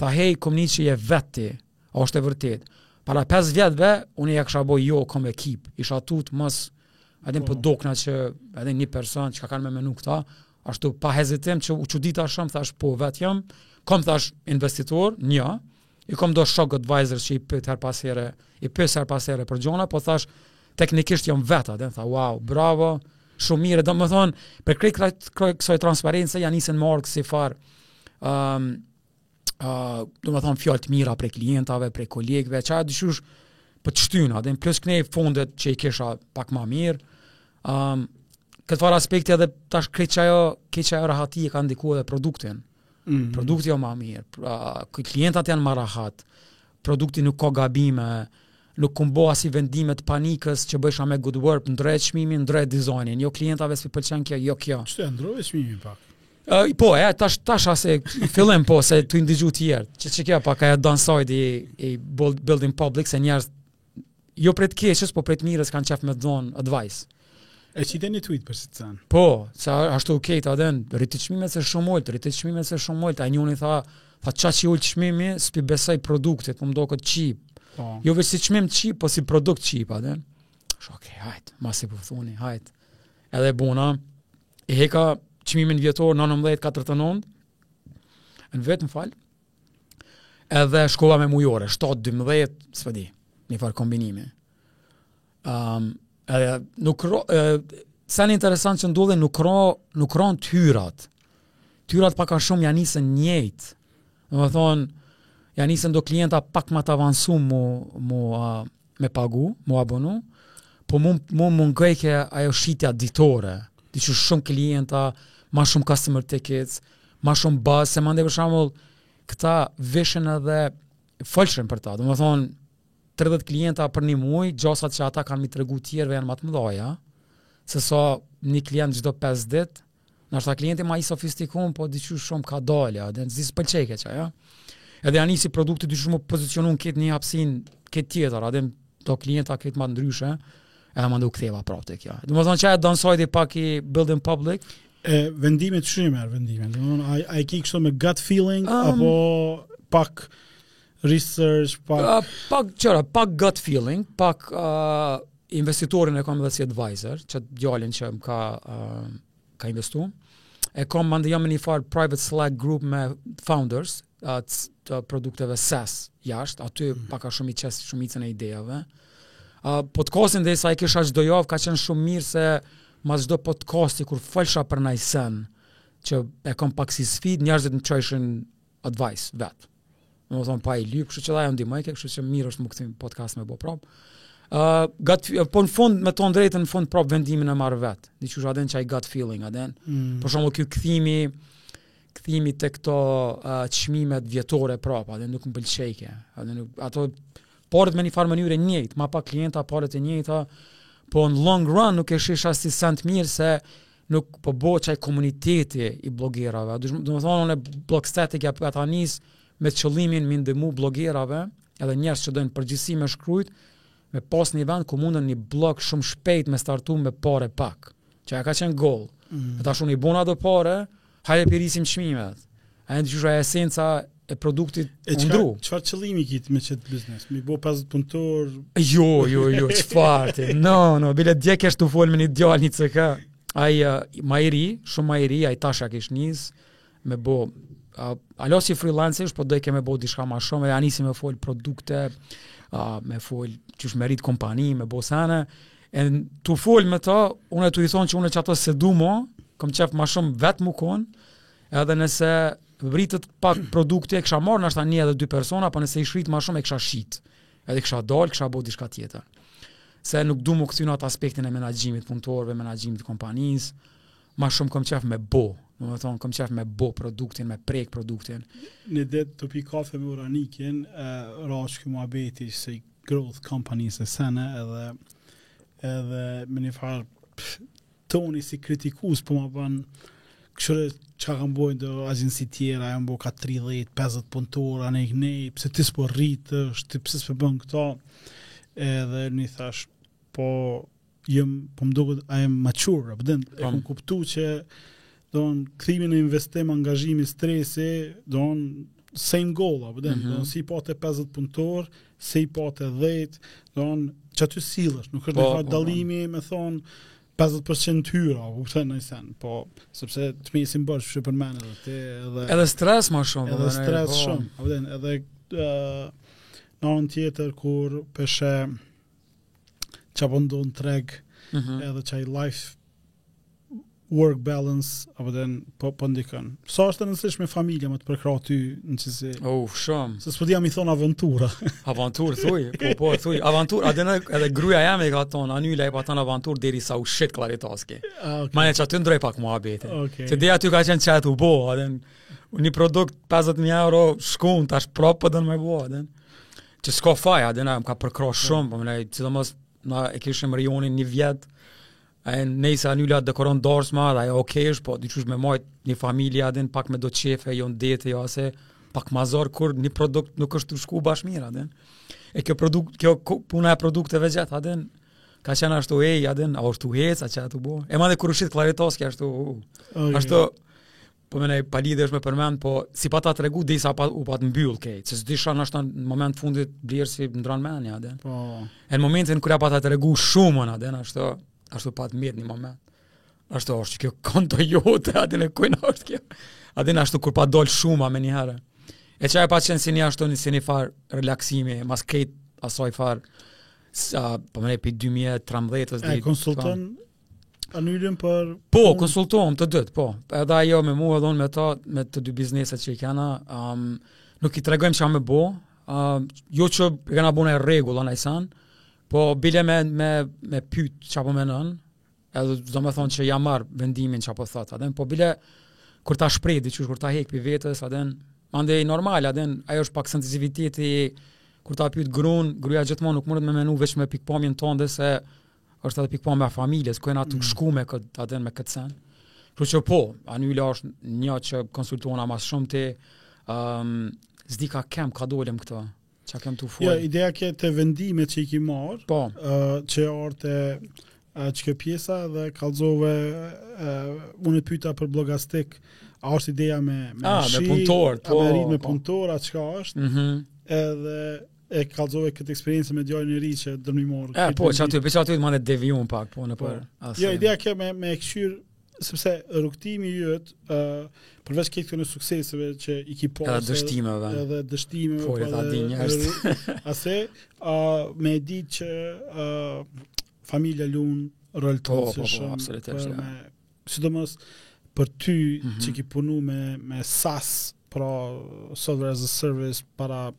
Tha hej kom ni që je vet ti a osht e vërtet para pesë vjetëve unë ja kisha bo jo kom ekip isha tut mos, a din, po, po dokna që, a din, një person çka kanë me menu këta ashtu pa hezitim që u çudita shumë thash po vet jam kom thash investitorin, i kom do shokë advisor që i pyet her pas here i pyet her pas here për gjona po thash teknikisht jam vet, a din, tha wow bravo shumë mirë domethën prej krejt kësaj transparence ja nisën m'ardh si far um, uh, domethonë fjalë të mira prej klientave, prej kolegve, qajo diqysh po të shtyn, dhe në plus këne i fondet që i kisha pak ma mirë, um, këtë farë aspekti edhe tash krejt qajo, krejt qajo rahati e ka ndiku edhe produktin, mm -hmm. produkti o ma mirë, uh, klientat janë ma rahat, produkti nuk ka gabime, nuk kom bo asi vendime t'panikës që bëjsha me good work, ndrroje çmimin, ndrroje dizajnin, jo klientave s'pi pëlqen kjo, jo kjo. Qysh e ndrrove çmimin pak? Uh, po, e, tash, tash ase fillim po, se tu i ndigju tjerët, që qekjo pak ai downside i, i building public, se njerës, jo për të keqës, po për të mirës kanë qef me të dhonë advice. E qite një tweet për si të zanë? Po, se ashtu u kejtë aden, rrite çmimin se shumë ultë, rrite çmimin se shumë ultë, a njëni tha, tha qaq i ultë çmimi, s'pi besoj produktit, po më doket cheap. Po. Jo veç si çmim cheap, po si produkt cheap, aden. Shë, okej, okay, hajtë, masi po thuni, po hajtë. Edhe bona, E heka çmimin vjetor 19, 49, në vjet, më fal, edhe shkova me mujore, 7, 12, s'po di, një farë kombinimi. Um, edhe nuk ro, e, seni interesant që ndodhi, nuk ro, nuk ronë t'hyrat. T'hyrat pak a shumë ja nisën njëjtë, Domethonë, ja nisën do klienta pak ma të avansum, mu uh, me pagu, mu abonu, po mu, m'mungojke ajo shitja ditore, diçysh shumë klienta, ma shumë customer tickets, ma shumë buzz, se mande për shambull, këta vishin edhe folshin për ta, domethonë, 30 klienta për një muaj, gjasat që ata kanë mi tregu tjerëve janë ma të mëdhaja, se sa një klient çdo 5 ditë, Ndoshta klienti ma i sofistikum, po diçysh shumë kadalë, aden s'më pëlçejke çajo. Edhe ja nisi produkti diçysh mu pozicionu te një hapsinë krejt tjetër, aden do klienta krejt ma ndryshe, edhe mandej u ktheva prapë te kjo. Domethonë çaj downside pak i building public. E vendimet qysh i merr vendimet. Domethonë a i, a i ke kështu me gut feeling um, apo pak research pak uh, pak çora, pak gut feeling, pak uh, Investitorin e kam edhe si advisor, qat djalin që më ka, uh, ka investu. E kam mandej jam në një farë private Slack group me founders uh, të produkteve SaaS jashtë, aty mm. pak a shumë i qes shumicën e idejave. Uh, podcastin derisa e kisha çdo javë ka qenë shumë mirë se mas çdo podcasti kur folsha për naj sen, që e kam pak si sfid, njerëzit më çojshin advice vet. Domethonë pa i lypë, kështu që ajo ndihmojke, kështu që mirë është me kthy podcast me bo prapë. Uh, gut, po në fund, me thonë drejtë, në fund prapë vendimin e marr vetë. Diçysh aden çaj gut feeling, aden. Mm. Për shembull ky kthimi, kthimi te këto uh, çmimet vjetore prapë, aden nuk më pëlqejke. Aden nuk, ato paret në një farë mënyre njëjtë, ma pak klienta paret e njëjta, po në long run nuk e shisha si sen t'mirë se nuk po bohet çaj komuniteti i blogerave. Domethonë unë blogstatic e pata nis me qëllimin mi ndihmu blogerave, edhe njerëz që dojnë përgjithësi me shkrujt, me pas një vend ku mundën një blog shumë shpejt me startu me pare pak, qajo ka qenë goal. Mm. E tash unë i bona do pare, Hajde të rrisim çmimet. A janë dëgjuar esenca e produktit e qka, ndru. Çfarë qëllimi ki ti me qët biznes? Me i bo 50 punëtorë. Jo, jo, jo, çfarë? no, no, bile dje kesh tu fol me një djalë një çikë. Ai uh, më i ri, shumë më i ri, ai tash ja kish nis me bo uh, hala si freelancer, po dojke me bo diçka më shumë, ja nisi me fol produkte, uh, me fol qysh me rrit kompani, me bo sene. Uh, E tu fol me ta, unë tu i thonë që unë qato s'e du mo, kom qef ma shumë vetë mu konë, edhe nëse rritet pak produkti, e kësha marrë nashta një edhe dy persona, po po nëse ish rrit ma shumë, e kësha shit, edhe kësha dalë, kësha bo diçka tjetër. Se nuk du mu kthy në atë aspektin e menaxhimit punëtorve, menaxhimit të kompanisë, Ma shumë kom qef me bo, domethonë kom qef me bo produktin, me prek produktin. Në det tu pi kafe me Uranikin, ra qiky muhabeti se growth companies e sene edhe edhe me një farë toni si kritikues po ma bën kqyre qe ka bojnë do agjenci tjera, i kanë bo ka 30, 50 punëtorë, anej knej, pse ti s'po rritesh, pse s'po bon këto, edhe unë i thash, po jom po më duket I am mature a po din e kam kuptu që don kthimi në investim angazhimi stresi don same goal a po din mm -hmm. don si i pate 50 punëtorë si i pate 10 don qaty sillesh nuk është po, një po, po, dallimi po. me thon 50% hyra, a po kupton ni sen, po sepse të më isin bash që për mend edhe ti edhe edhe stres më shumë, edhe stres po. shumë, a po din edhe uh, në anën tjetër kur pe sheh çka po ndodh n'treg mm -hmm. edhe qaj life work balance a po din po po ndikon. Sa është e rëndësishme familja me të përkrah ty në qësi. Oh, shumë. Se s'po di a me i thon aventura. Aventurë thuj, po po thuj, aventurë, a din edhe gruaja jem e ka thon, Anila e pat thon aventurë deri sa u shit Claritaski. Ah, okay. Manej qat'her ndrroi pak muhabeti. Okay. Se deri aty ka qenë çka tu bo, a din. Një produkt 50000 euro shkon tash prapë po don me bo, a din. Që s'ka faj, a din më ka përkrah po. shumë, po menoj, sidomos, na e kishim Rionin një vjet, e nejse Anila dekoron dasma, a din e okej është, po diqysh me majt një familje, a din pak me do qefe, jo në det e, jo asi, pak ma zor, kur një produkt nuk është tu shku bash mirë, a din. E kjo, produkt, kjo puna e produkteve gjithë, a din, ka qenë ashtu e, a din, a është tu hec, a çka tu bo. E ma dhe kur u shit Claritaski, ashtu, uh, ashtu, po menoj pa lidhje është me përmend, po s'i pata tregu derisa pa u pat mbyll krejt, se s'di çka nashta në moment fundit blerësi ndrron mendje a din. Po. Në momentin kur ja pata tregu shumën a din ashtu, ashtu pat mirë në moment. A është kjo konto jote, a din e kujt është kjo? A din ashtu kur pat dal shuma menjëherë. E qajo pat qenë si një ashtu në si ni far relaksimi, mas krejt asaj faze po menoj pi 2013 ose s'di. Konsulton Anylën për Po, për... konsultohem të dytë, po. Edhe ajo me mua, edhe unë me ta, me të dy bizneset që i kena, um, nuk i tregojmë çfarë me bo. Um, jo që e kena bo rregull a najsen, po bile me me me pyet çfarë po mendon. Edhe do të thotë që ja marr vendimin çfarë po thotë, atë po bile kur ta shpreh diçka, kur ta hek pi vetes, atë mande normal, atë ajo është pak sensitiviteti kur ta pyet grun, gruaja gjithmonë nuk mundet me menu veç me pikpamjen tonë se është edhe pikëpamja e familjes, ku jena tu mm. shku me këtë, ta den me këtë sen. Kështu që po, Anyla është një që konsultona ma s'shumti, ëm, ehm, um, s'di ka kem, ka dolëm këtu. Ça kem tu fol. Ja, jo, ideja ke te vendime që i ki marr, po. ë uh, që orte uh, qekjo pjesa dhe kallzove uh, unë pyeta për blogastik, a është ideja me me ah, shi, me punëtor, po. Me rrit me po. punëtor, a çka është? Mhm. Mm edhe e kallzove këtë eksperiencë me djalin e ri që dërmimor. E po, qaty, po qaty mandej devijum pak po në po. për. Po. Jo, ideja ke me me kshyr sepse rrugtimi i yt, ë uh, përveç këtyre sukseseve që i ki pas edhe dështimeve, edhe dështimeve, po edhe dinjë është. Ase ë uh, me ditë që ë uh, familja lun rol të po, po, po, absolutisht. Ja. Sidomos për ty mm -hmm. që ki punu me me SaaS, pra software as a service para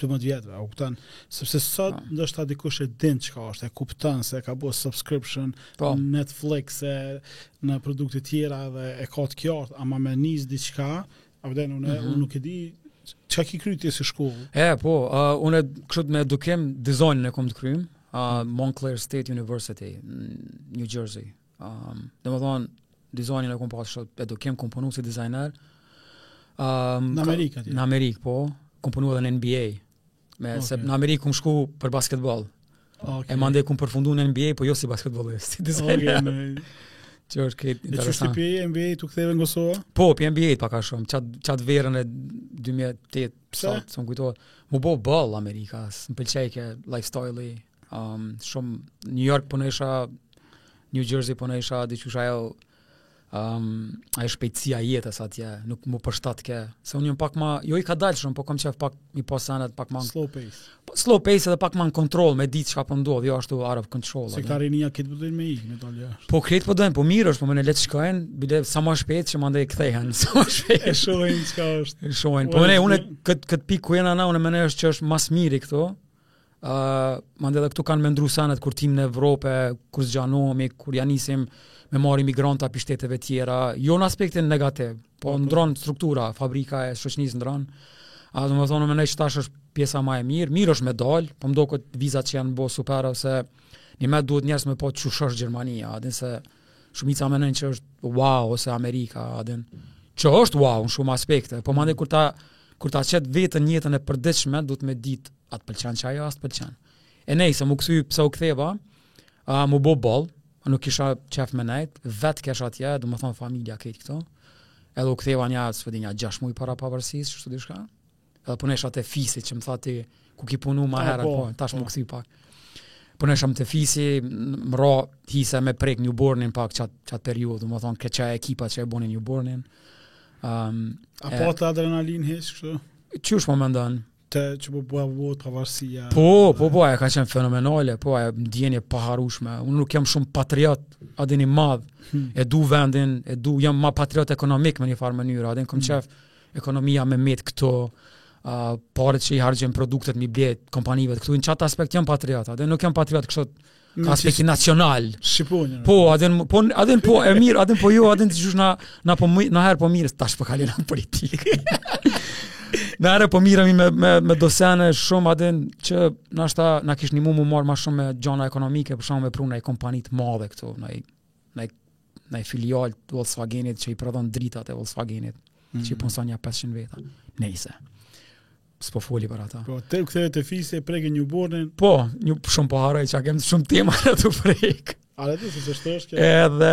12 vjetëve, a kupton, sepse sot po. ndoshta dikush e din çka është, e kupton se ka bërë subscription në po. Netflix e në produkte tjera dhe e ka të qartë, ama me nis diçka, a vjen unë, mm -hmm. unë nuk e di çka ki kryer ti si shkollë. E po, uh, unë kështu me edukim dizajnin e kom të krym, uh, Montclair State University, New Jersey. Um, domethonë, dizajnin e kom pas shumë edhe kem, kom punu si dizajner. Um, në Amerikë, atje? Në Amerikë, po. Kom punu edhe në NBA. Me, okay. se në Amerikë kom shku për basketbol. Okay. E mandej kom përfundu në NBA, po jo si basketbolist, si dizajner. Okay, me... Që është këtë interesant. E qysh prej NBA-t u ktheve në Kosovë? Po, prej NBA-t pak a shumë. Qatë qat verën e 2008, pse, s'më kujtohet. M'u bo boll Amerika, s'më pëlqejke lifestyle-i, Um, shumë, New York për në isha, New Jersey për në isha, diqysh ajo, um, ajo shpejtësia e jetës atje, nuk m'u përshtatke, se unë jom pak ma, jo i kadalshëm, po kom qef pak me i bo senet, pak ma... Slow pace. Po, slow pace edhe pak ma në kontrol, me ditë çka po ndodh, po jo ashtu out of control. Se kjo rinia krejt po dojnë me ik, me dalë jashtë. Po krejt po dojnë, po mirë është, po menoj le të shkojnë, bile sa ma shpejt që mandej kthehen, sa ma shpejt. E shohin çka është. E shohin, po menoj, unë në kët pikë ku jena na, unë menoj që është ma s'miri këtu, Uh, mande edhe këtu kanë me ndrru senet kur t'him në Evropë, kur zgjanohemi, kur ja nisim me marrë imigranta prej shteteve tjera, jo në aspektin negativ, po mhm. ndrron struktura, fabrika e shoqnis ndrron, a domethonë me nejtë qëtash është pjesa ma e mirë, mirë është me dalë, po m'doket vizat që janë bo super, ose nime duhet njerëz me pa qysh është Gjermania, a din se... Shumica mendojnë që është wow ose Amerika, a din. Që është wow në shumë aspekte, po mande kur ta kur ta qet veten n'jetën e përditshme, duhet me dit a t'pëlqen qajo a s't'pëlqen. E nejse, m'u kthy pse u ktheva, a, m'u bo boll, nuk kisha qef me nejt, vetë kesh atje, domethonë familja këtë këto, edhe u ktheva nja, s'po di nja gjashtë muj para pavarësis, qështu diçka, Edhe punojsha te Fisi që më tha ti ku ki punu ma herët, po, po, tash po. më kthy pak. Punojsha te Fisi, më ra hisa me prek Newbornin pak qat qat periudhë, domethonë kjo ekipa që e bonin Newbornin. Ehm, um, a pate adrenalinë hiç kështu? Qysh po mendon? Te që po bua vot pavarësia. Po, po, po, ajo ka qenë fenomenale, po ajo ndjenjë e paharrushme. Unë nuk jam shumë patriot, a din i madh. Hmm. E du vendin, e du jam ma patriot ekonomik në një farë mënyrë, a din kom hmm. Ekonomia me met këtu, uh, paret që i harxhon produktet me i ble t'kompanive këtu, në qat aspekt jam patriot, a din nuk jam patriot kështu, ka aspekti nacional. Shqiponjë. Po, a din po a din po e mirë, a din po jo, a din diqysh na na po najherë po mirë, tash po kalim në politikë. Najherë po mirremi me me do sene shumë a din që nashta na kish ndihmu m'u marr ma shumë me gjona ekonomike, për shembull me pru naj kompani të madhe këtu, naj naj naj filial të Volkswagenit që i prodhon dritat e Volkswagenit, mm. që i mhm. punëson nja 500 veta. Nejse. S'po foli për ata. Po, te u ktheve te Fisi, preke Newbornin. Po, një shumë po harroj që a kemi shumë tema tu prek. A din se se shtërsh kjo? Edhe,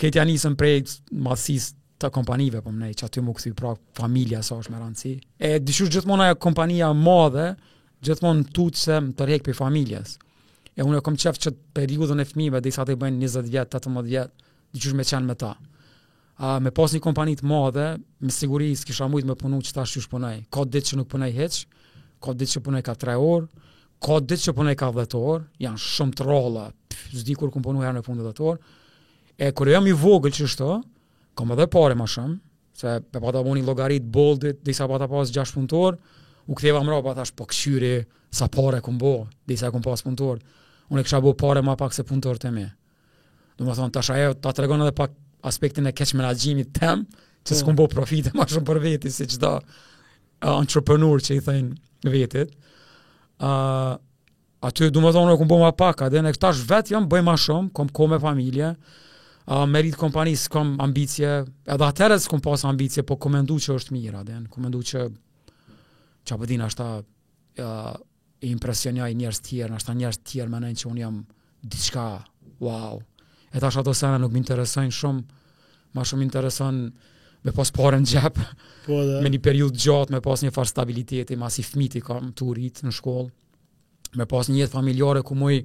këtë ja nisëm prej madhsis të kompanive, po menoj qaty m'u kthy pra familja sa është me rëndësi. E, diqysh gjithmonë kompania e madhe, Gjithmonë m'tut se më tërhek prej familjes. E unë e kom qef që periudhën e fëmijëve derisa t'i bëjnë 20 vjet, 18 vjet, diqysh me qenë me ta. A, me pas një kompani të madhe, me siguri s'kisha mujtë me punu qetash qysh punaj. Ka ditë që nuk punaj hiç, ka ditë që punaj ka 3 orë, ka ditë që punaj ka 10 orë, janë shumë të rralla, s'di kur kom punu herën e funit 10 orë. E kur jam i vogël qështu, Kam edhe pare ma shumë, se e pata bo një llogari boll dit, derisa pata pas 6 punëtor, u ktheva mrapa thash po kshyri sa pare kom bo, derisa kom pas punëtor, unë e kisha bo pare ma pak se punëtorët e mi. Domethonë, tash ajo ta tregon edhe pak aspektin e keqmenaxhimit tem, që s'kom po. bo profite ma shumë për veti, si çdo uh, entrepreneur që i thojnë vetit. Uh, Aty do me thonë e kum bo ma pak, edhe tash vetë jam bëj ma shumë, kom kohë me familje, a, me rritë kompani s'kom ambicie, edhe atëherë s'kom pas ambicie, po kom mendu që është mirë, a dhe në komendu që që a pëdina është ta i impresionjaj njerës tjerë, ashtu njerëz tjerë menojnë që unë jam diçka, wow. E tash ato sene nuk më interesojnë shumë, ma shumë intereson me pas pare n'xhep, po me një periudhë t'gjatë, me pas një farë stabiliteti, masi fmitë i kam të rritë në shkollë, me pas një jetë familjare ku muj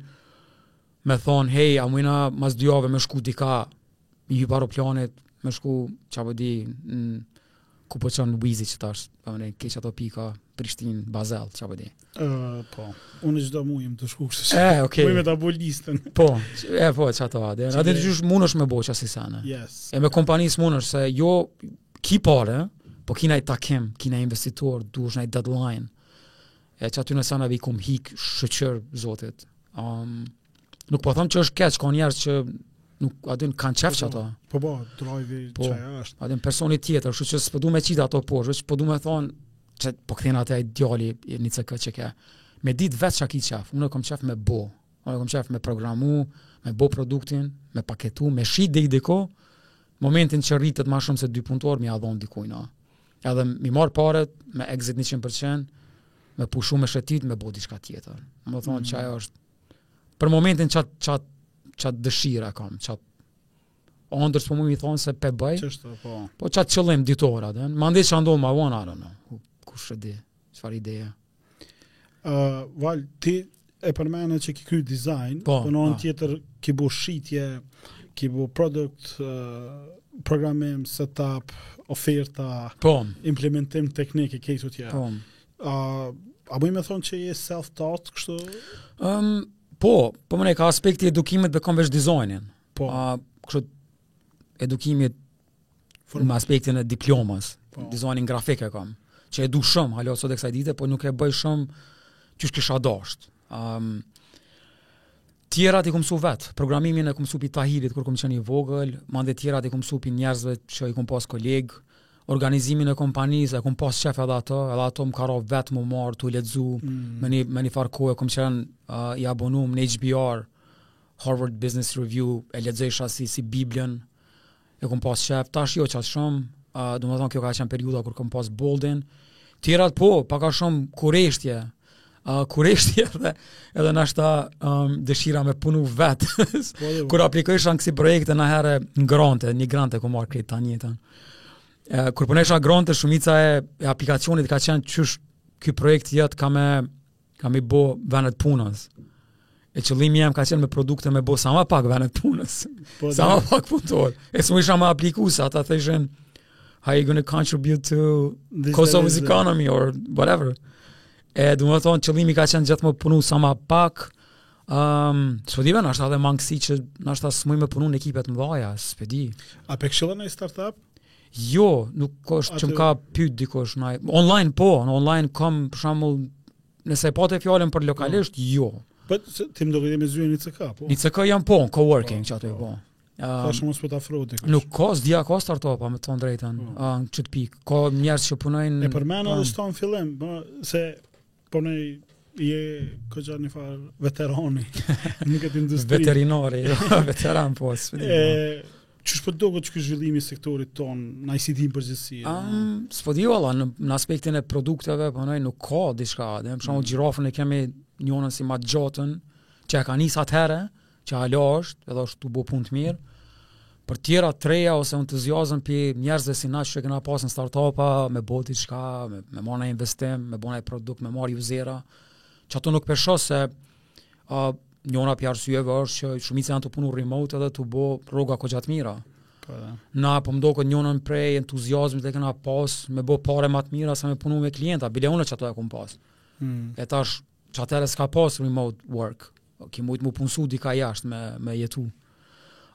me thonë, hej, a mujna mas dy jave me shku dika me i hyp aeroplanit, me shku ça po di unë ku po çon Wizzi qetash, pa mëne, ke qato pika, Prishtinë, Bazel, ça po di. Uh, po, unë gjitha mu jem të shku kështu që, eh, okay. me ta bo listën. Po, e po, qato edhe, edhe ato qysh mundesh me bo qasi sene. Yes. E me kompani s'mundesh, se jo, ki pare, po ki naj takim, ki naj investitor, duhesh naj deadline, E qatyne seneve i kum hik shyqyr Zotit. Um, nuk po thom që është keq, ka njerëz që nuk a din kanë qef qato. Po po, po drive po, qajo është. A din personi tjetër, kështu që s'po du me i qit ato poshtë, veç po du me thonë që po kthehna te ai djali i një cekë që ka. Me ditë vetë çka ki qef, unë kam qef me bo. Unë kam qef me programu, me bo produktin, me paketu, me shit deri diku. Momentin që rritet ma shumë se dy punëtorë, me ia dhon dikujt, no. Edhe me i marrë paret, me exit 100%, me pushu me shëtit, me bo diçka tjetër. Me thonë mm. qajo është, për momentin qat qat dëshirë kam, qat ondërr s'po muj me thonë se pe bëj, Qashtu, po. po qatë qëllim ditora, dhe, mandej çka ndodh ma vonë arë, no. kush e di, çfarë ideja. Uh, Val, ti e përmene që ki kry design, po, po në anë tjetër ki bu shitje, ki bu produkt, uh, programim, setup, oferta, po. implementim teknik e këto tjera. Po. Uh, a bon me thonë që je self-taught kështu? Um, po, po më ne, kah aspekti i edukimit e kam veç designin. Po. Uh, kështu, edukimit Formal, aspektin e diplomës, po. dizajnin grafik e kam, që e du shumë, hala sot e kësaj dite, po nuk e bëj shumë qysh kisha dasht. Um, tjerat i kum msu vetë, programimin e kum msu pi Tahirit, kur kum qenë i vogël, mande tjerat i kum msu pi njerëzve që i kum pas kolegë, organizimin e kompanisë, e kum pas qef edhe ato, edhe ato më ka ra vetë me marrë, tu lexu, mm. me, një, me një farë kohë, kum qenë uh, i abonum në HBR, Harvard Business Review, e lexojsha si, si Biblën, E kom pas qef, tash jo qatë shumë, uh, do me thonë kjo ka qenë periudha kur kom pas Boldin, tjerat po, pak a shumë kureshtje, uh, kureshtje dhe edhe ndoshta um, dëshira me punu vetë, po, kur aplikojsha në kësi projekte niherë në grante, një grant e kum marrë krejt tan jetën. Uh, kur punojsha grante, shumica e, e aplikacionit ka qenë qysh ky projekt jot ka me Ka me i bo venet e punës. E qëllimi jem ka qenë me produkte me bo sa ma pak vene t'punës. Po, sa ma pak punëtor. E s'mujsha me apliku, se ata thojshin, how you gonna contribute to this Kosova's economy or whatever. E domethonë, qëllimi ka qenë gjithë më punu sa ma pak. Um, s'po di, nashta edhe mangësi që nashta s'muj me punu në ekipe t'mdhaja, s'po di. A pe këshillon naj startup? Jo, nuk është që më ka pyt dikush naj, online po, online kam për shembull nëse pate fjalën për lokalisht, po. jo. Po ti më duket e ke zyren në ICK, po. Në ICK jam po, co-working po, qaty po. Ka shumë mos po t'afrohet dikush. Nuk ka s'di a ka startupa, me thon t'drejtën, në qit pikë. Ka njerëz që punojnë. E përmende dhe ti n'fillim, po se Po m'doket je koxha një farë veterani në këtë industri. Veterinari, jo, veteran po. E, qysh po t'doket qi kështu zhvillimi i sektorit ton në ICT në përgjithsi? Um, S'po di valla, në, në aspektin e produkteve, po menoj nuk ka diçka, edhe për shembull mm. Gjirafën e kemi njënën si ma t'gjatën, që e ka nisë atëherë, që hala është, edhe është tu bo pun të mirë, po tjera të reja ose entuziazëm prej njerëzve si na që e kena pasë në start-upa, me bo diçka, me, me marrë investim, me bo naj produkt, me marrë juzera, qato nuk pe shoh se uh, njona prej arsyeve është që shumica janë tu punu remote edhe tu bo rroga koxha t'mira. Po, na po më doket njonën prej entuziasmit e kena pas me bo pare ma t'mira se me punu me klienta, bile unë qato e kum pas. Mm. E tash, qatëherë s'ka pas remote work, Ki mujtë mu punësu dikah jashtë me, me jetu.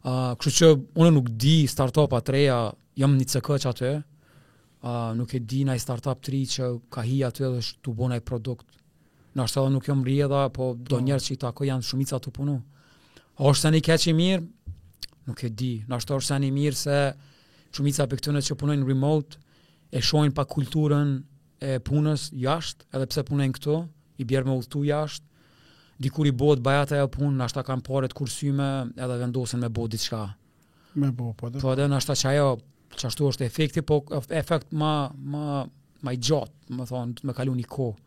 Uh, kështu që unë nuk di startupa të reja, jam n'ICK qaty, uh, nuk e di naj startup të ri që ka hi aty dhe është tu bo naj produkt. Nashta edhe nuk jam n'rrjedha, po do po. njerëz që i takoj janë shumica tu punu. A është sen i keq a i mirë? Nuk e di. Nashta është sen i mirë se shumica prej këtyne që punojnë remote, e shohin pak kulturën, e punës jashtë, edhe pse punojnë këtu, i bjen me udhëtu jashtë, dikur i bohet bajat ajo punë, nashta kanë pare t'kursyme edhe vendosin me bo diçka. Me bo, po de. Po edhe nashta qajo, qashtu është efekti, po efekt ma, ma, ma i gjatë, domethonë, me kalu një kohë.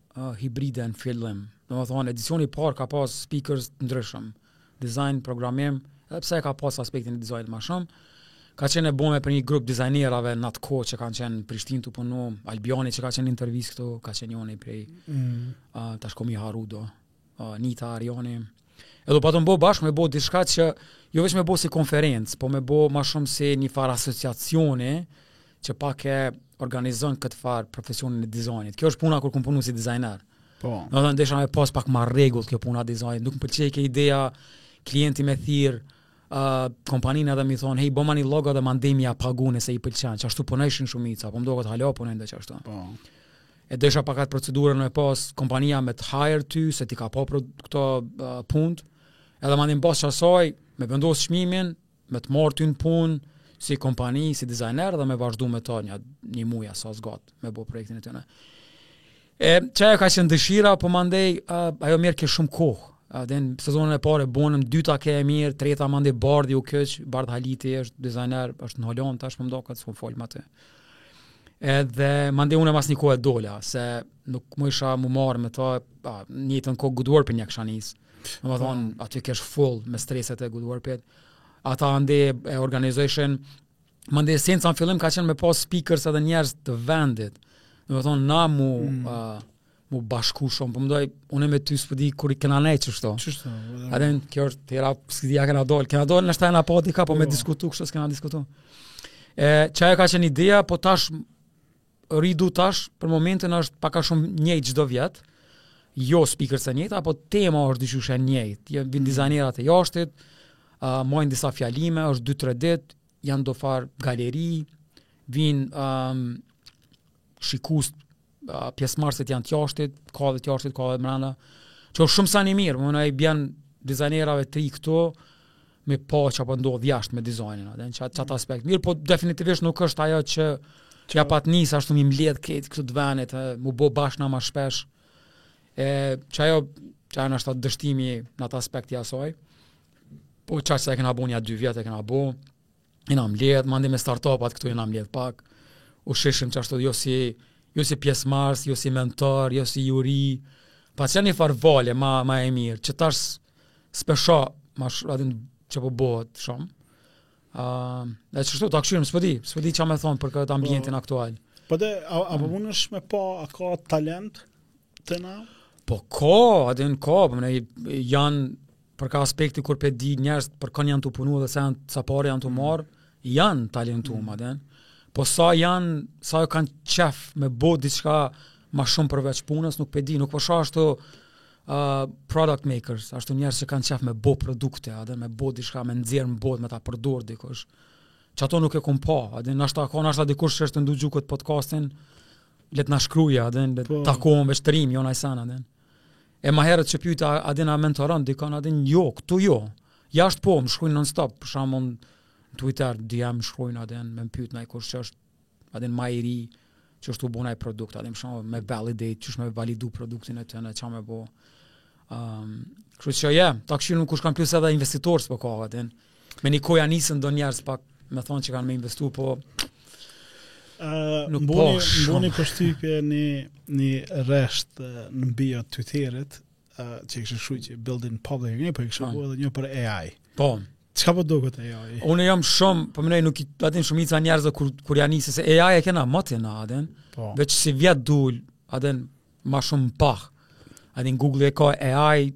hibride në fillim. Domethënë edicioni i parë ka pas speakers të ndryshëm, dizajn, programim, edhe pse e ka pas aspektin e dizajnit më shumë. Ka qenë e bome prej një grup dizajnerave në atë kohë që kanë qenë në Prishtinë tu punu, Albiani që ka qenë në intervistë këtu, ka qenë njoni prej, mm. uh, tash kom i harru do, Nita, Arjoni. E do, u patëm bo bashkë me bo diçka që jo veç me bo si konferencë, po me bo ma shumë si një farë asociacioni që pak e organizon këtë farë profesionin e dizajnit. Kjo është puna kur kum punu si dizajner. Po. Domethonë desha me pas pak ma rregull kjo puna e dizajnit. Nuk më pëlqejke ideja klienti me thirr uh, kompaninë edhe me i thonë, hej, boma një logo dhe manej me ia pagu nëse i pëlqen, qashtu punojshin shumica, po më doket hala punojnë edhe qashtu. Po. E desha pak atë procedurën me pas kompania me të hire ty, se t'i ka pa këto uh, punt, edhe mandej pas qasaj, me vendos çmimin, me të marrë ty në punë, si kompani, si dizajner, dhe me vazhdu me ta një, një muj a, sa zgat, me bo projektin e tëna. E, qajo ka qenë dëshira, po mandej, uh, ajo merrke shumë kohë, uh, dhe në sezonën e parë, bonëm, dyta ke e mirë, treta mandej, Bardhi u kyç, Bardhi Haliti është dizajner, është në Holandë, tash m'doket, s'kom fol me të. Edhe mande unë mas një kohe dola, se nuk mujsha mu marrë me ta, pa, njëjtën kohë Goodwerpin ja kësha nis. Domethonë, po. aty kesh full me streset e Goodwerpit. Ata mande e organizojshin, mande esenca në fillim ka qenë me pas speakers edhe njerëz të vendit. Domethonë, na mu, mm. uh, mu bashku shumë, po mendoj, unë me ty s'po di kur kena nejt qështu. Qështu? A din, kjo është tjera, s'ka lidhje kena dalë, kena dalë në çaj apo diçka, po me po. diskutu, kështu s'kena diskutu. E, qajo ka qenë ideja, po tash, Redo tash, për momentin është pak a shumë njëjtë çdo vjet, jo speakers e njëjtë, apo tema është diqysh e njëjtë, jo vijnë mm. dizajnerat e jashtit, uh, majnë disa fjalime, është 2-3 dit, janë do farë galeri, vijnë um, shikust pjesëmarrësit janë të jashtit, ka dhe të jashtit, ka dhe mrena, që është shumë sen i mirë, më në e bjen dizajnerave t'ri këtu, me pa qa po ndodh jashtë me dizajnin, në qat qat aspekt. Mirë, po definitivisht nuk është ajo që që ja pat nisë, ashtu mi mledh këta këta të venit, mu bo bashkë na ma shpesh, e, qajo, qajo nashta atë dështimi në atë aspekt i asaj, po që që e kena bo një dy vjet e kena bo, jena mbledh, mandej me startupat këtu jena mbledh pak. U shihshim qashtu jo si jo si pjesëmarrës, jo si mentor, jo si juri. Pat qenë një farë vale ma, ma e mirë, që tash s'pe shoh ma, a din, që po bohet shumë. Uh, e qashtu, ta kqyrim, s'pe di, s'pe di qa me thonë për këtë ambientin po, aktual. Po dhe, a, a po mundesh me pa, a ka talent Te na? Po ka, a din, ka, po mendoj për ka aspekti kur pe di njerëz për kon janë tu punu dhe sa janë sa pare janë tu mm. marr, janë talentuar mm. a din. Po sa janë, sa e kanë qef me bo diçka ma shumë përveç punës, nuk pe di, nuk po shoh ashtu uh, product makers, ashtu njerëz që kanë qef me bo produkte, a din me bo diçka me nxjerr në botë me ta përdor dikush. Qato nuk e kom pa, a din, nashta ka nashta dikush që është tu ndëgju këtë podcastin, Le t'na shkrujn, a din, le t' po. takohem veç të rrim, jo najsen, a din. E ma herët që pyte, a din, a mentoron dikon, a din, jo, këtu jo. Jashtë po, më shkrujn non-stop, për shembull, në Twitter, DM, më shkrujn, a din, me më pyt, najkush që është, a din, ma i ri, që është tu bo naj produkt, a din, për shembull, me validate, qysh me validu produktin e tëna qa me bo. Um, kështu që, ja, yeah, ta kqyrim nuk kush kam plus edhe investitorë s'po ka, a din, uh, Me një koja nisën do njerëz pak me thonë që kanë me investu, po nuk po shumë. M'boni përshtypje një, një rresht në bio të Twitterit, uh, që keshe shkru që building public, një për po kështë po. edhe një për AI. Po. Qysh po duket AI? Unë jam shumë, po më nuk e din shumica njerëzve kur kur janë nisë se AI e kena moti na, a din. Po. Veç si vjet dul, a din Ma shumë pah. A din Google e ka AI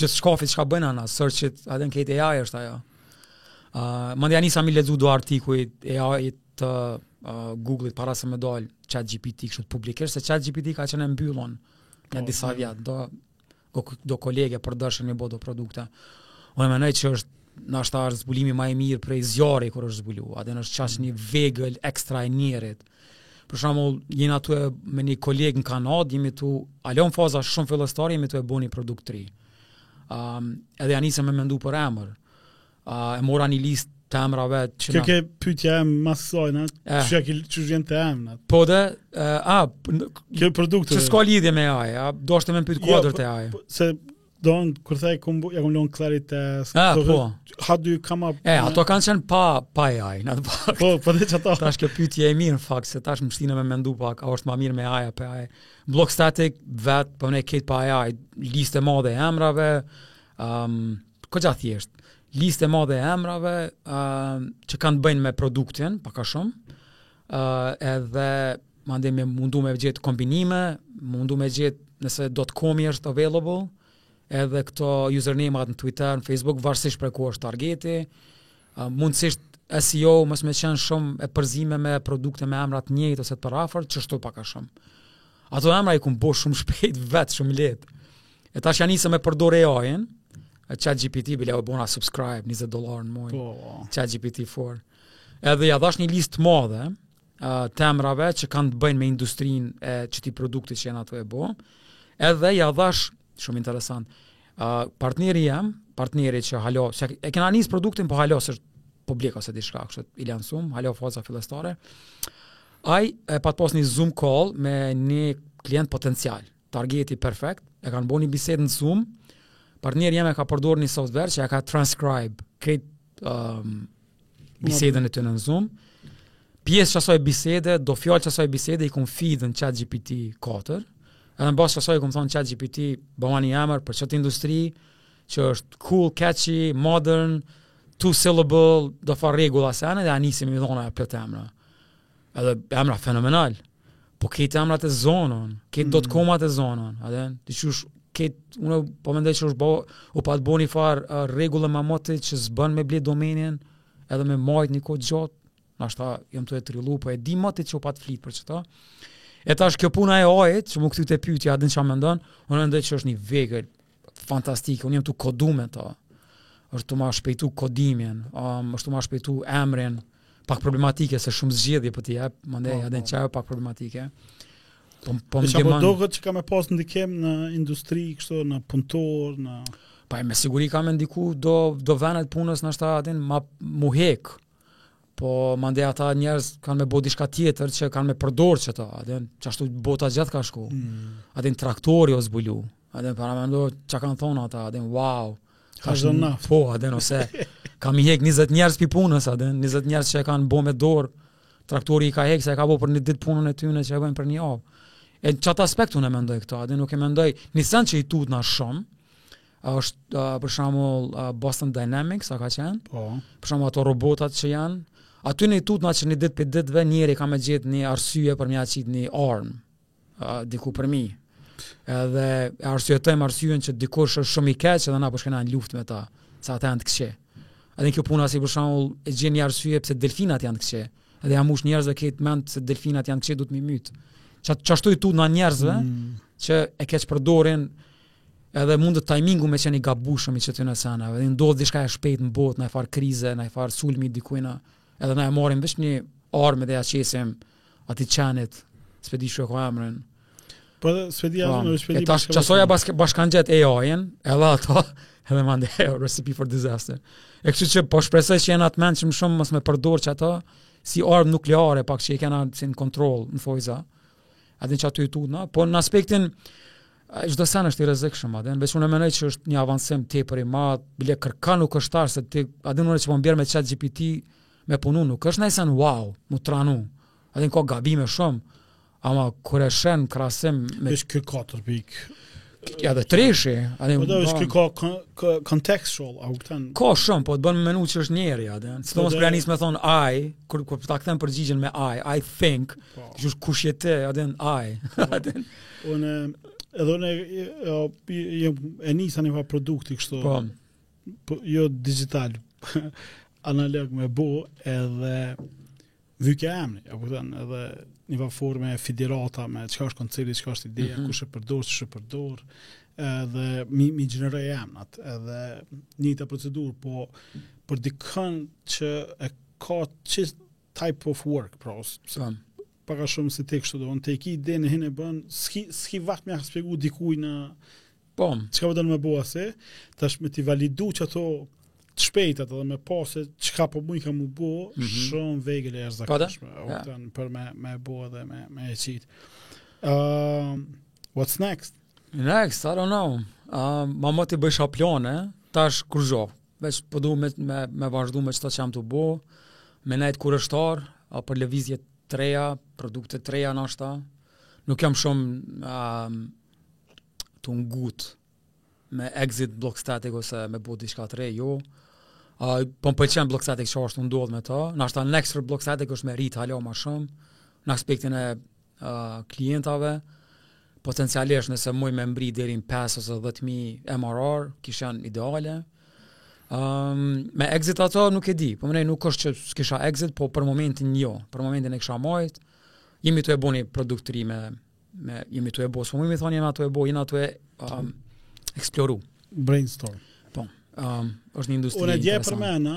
gjithë çkafit çka bëjna na, searchit, a din kejtë AI është ajo. Uh, mandej nisa me i lexu do artikuj AI të uh, Google-it para se me dalë chat GPT kështu publikisht, se chat GPT ka qenë e mbyllun, po, disa po. vjet, do do do kolege përdorshin me bo do produkte. Unë mendoj që është na është arë zbulimi ma i mirë prej zjarrit kur është zbulu, a din, është qaq një vegël ekstra e njerit. Për shembull, jena tue me një koleg në Kanadë, jemi tu, hala n'faza shumë fillestare, jemi tu e bo një produkt të ri. Um, edhe ja nisa me mendu për emër. A e mora një listë të emrave që na... Kjo ke pytja mas kësaj, ne? Eh. Që ke, qysh i gjen emrat? Po dhe, eh, a... Kjo produkte... Që s'ka lidhje me AI, a doshe me më pytë jo n'kuadër të AI. Po, se, do në, kur thaj, kum, ja kum lonë krejt të... A, eh, po. Ha dy kama... E, ato kanë qenë pa, pa AI, në atë vakt. Po, po dhe qato... Tash kjo pytje e mirë, në fakt, se tash m'shtine me mendu pak, a është ma mirë me AI, a pa AI. Blogstatic, vetë, po ke krejt pa AI, listë e madhe e emrave, um, Goxha thjesht. Listë e madhe e emrave ë uh, që kanë të bëjnë me produktin, pak a shumë. ë uh, edhe mande me mundu me gjetë kombinime, mundu me gjetë nëse.com i është available, edhe këto username-at në Twitter, në Facebook, varësisht prej ku është targeti, Mundësisht SEO mos me qenë shumë e përzime me produkte me emra t'njëjtë ose të përafërt, qështu pak a shumë. Ato emra i kum bo shumë shpejt vetë, shumë lehtë. E tash ja nisa me përdorë AI-in, chat GPT, bile u bona subscribe, 20 dolarë në muj, chat GPT-4. Edhe ja dhash një listë t'madhe, t'emrave që kanë të bëjnë me industrinë e qëtij produkti që jena tu e bo. Edhe ja dhash shumë interesant. Uh, partneri jam, partneri që hala, që e kena nis produktin, po hala s'është publik ose diçka, kështu i lansum, hala n'faza fillestare. Ai e pat pasë një Zoom call me një klient potencial. Targeti perfekt, e ka bo një bisedë në Zoom, partneri jem e ka përdor një software që e ka transcribe krejt um, bisedën e tij në Zoom, pjesë t'qasaj bisede, do fjalë t'qasaj bisede, i kom feed në chat GPT 4, edhe në bazë t'qasaj i kom thonë chat GPT, bëma një emër për qëtë industri, që është cool, catchy, modern, two syllable, dofarë rregulla sene, dhe ja nisi me m'i dhonë ai plot emra. Edhe emra fenomenal. Po krejt emrat e zonun. Krejt mm. dotkomat e zonun. A din? Të që është këtë, unë po mendoj që është bo, u pat bo një farë uh, regullë ma motit që zbën me bli domenin, edhe me majt një kohë gjatë, nashta jam tu e trillu, po e di moti që u pat flit për qeta. E tash kjo puna e AI-it, që më këty të pyti, a din çka mendon, unë mendoj që është një vegël, fantastike, unë jam tu kodu me ta, është tu ma shpejtu kodimin, um, është tu ma shpejtu emrin, pak problematike, se shumë zgjidhje po t'i jep, mandej, po, edhe në po. qajo, pak problematike. Po, po më ndihmon... Doket që ka me pas ndikim në industri, kështu, në punëtor, në... Po me siguri ka me ndiku do, do vene t'punës nashta a din, me u hek, Po mandej ata njerëz kanë me bo diçka tjetër që kanë me përdor qeta, a din, qashtu bota gjithë ka shku. Mm. A din, traktori u zbulu. A din, paramendo, çka kanë thonë ata, a din, wow. Ka shdo naft. Po, a din, ose, ka me i hek 20 njerëz pi punës, a din, 20 njerëz që kanë bo me dorë, traktori i ka hek, se e ka bo për një ditë punën e tyne që e bëjnë për një javë. E qat aspekt unë mendoj këto, a din, nuk e mendoj, një sen që i tutna shumë, A është uh, për shembull uh, Boston Dynamics, a ka qenë? Po. Për shembull ato robotat që janë, atyne i tutna që një ditë prej ditëve njeri ka me gjetë një arsye për me ja qitë një armë uh, diku përmi. Edhe e arsyetojmë arsyen që dikush është shumë i keq edhe na po shkojna në luftë me ta, se ata janë të këqij. Edhe kjo puna si për shembull e gjen një arsye pse delfinat janë të këqij. Edhe ja mush njerëzve krejt mend se delfinat janë të këqij duhet me myt. Çfarë qashtu i tutna njerëzve mm. që e keqpërdorin Edhe mundet tajmingu me qenë i gabushëm i qetyne seneve, edhe ndodh diçka e shpejt në botë, naj farë krize, naj farë sulmi dikujna, edhe na e marrim veç një armë dhe ja qesim atij qenit, s'pe di qysh e ka emrin. Po dhe s'pe di emrin, po, s'pe di bash. Qasaj ja bashkangjet AI-en, edhe ato, edhe mandej recipe for disaster. E kështu që po shpresoj që jena t'mençëm shumë mos me përdor qato, si armë nukleare pak që i kena si në kontroll në thojza, a din qaty i tutna, po në aspektin, Çdo sen është i rrezikshëm, a din? Veç unë mendoj që është një avancim tepër i madh, bile kërkan nuk është tar se ti, a din unë që po m'bjen me chat GPT me punu, nuk është naj sen wow, m'u tranu. A din ka gabime shumë, ama kur e sheh krahasim me Është ky katër pik. Ja dhe treshi, a din. Po do është ky ka contextual, a kupton? Ka shumë, po të bën me menu që është njeri, a din. Sidomos po ja nis me thon I, kur kur ta kthen përgjigjen me I, I think, po. kush je ti, a din I. Po. Unë edhe unë jo jo e nisa njëfar produkti kështu. Po. po jo digital. Analog me bo edhe vyjke emni, e kupton, edhe njëfar forme e fidirata me çka është koncepti, çka është ideja, mm -hmm. kush e përdor, qysh e përdor, edhe m'i m'i gjeneroi emnat, edhe njëjta procedurë, po për dikën që e ka çist type of work, pra, ose pse, pak a shumë si te kështu, do, në te ki ide në hinë e bënë, s'ki, s'ki vakt me ia spjegu dikuj në, po, që ka vëdën me bua se, tash me ti validu qato të shpejt edhe me pa se çka po muj kam me bo, mm -hmm. shumë vegele e zakonshme, po ja. Uftën, për me, me bo dhe me, me e qit. Uh, what's next? Next, I don't know. Uh, ma më t'i bëjsh aplone, tash kur zho, Veç po du me, me, me vazhdu me qëta që jam tu bo, me nejt kurështar, a për lëvizje të reja, produkte të reja nashta. Nuk jam shumë um, tu ngut me exit block static ose me bo diçka të re, jo. Uh, po më pëlqen block static çka është tu ndodh me to. Nashta next for block static është me rritë hala ma shumë në aspektin e klientave, potencialisht nëse muj me mbri deri në 5 ose 10 mijë MRR, kish qenë ideale. Um, me exit ato nuk e di, domethënë nuk është që s'kisha exit, po për momentin jo, për momentin e kisha majt, jemi tu e bo një produkt të ri me, me, jemi tu e bo, s'po muj me thonë jemi tu e bo, jemi tu e um, eksploru. Brainstorm. Po, um, është një industri interesant. Unë e dje për mena,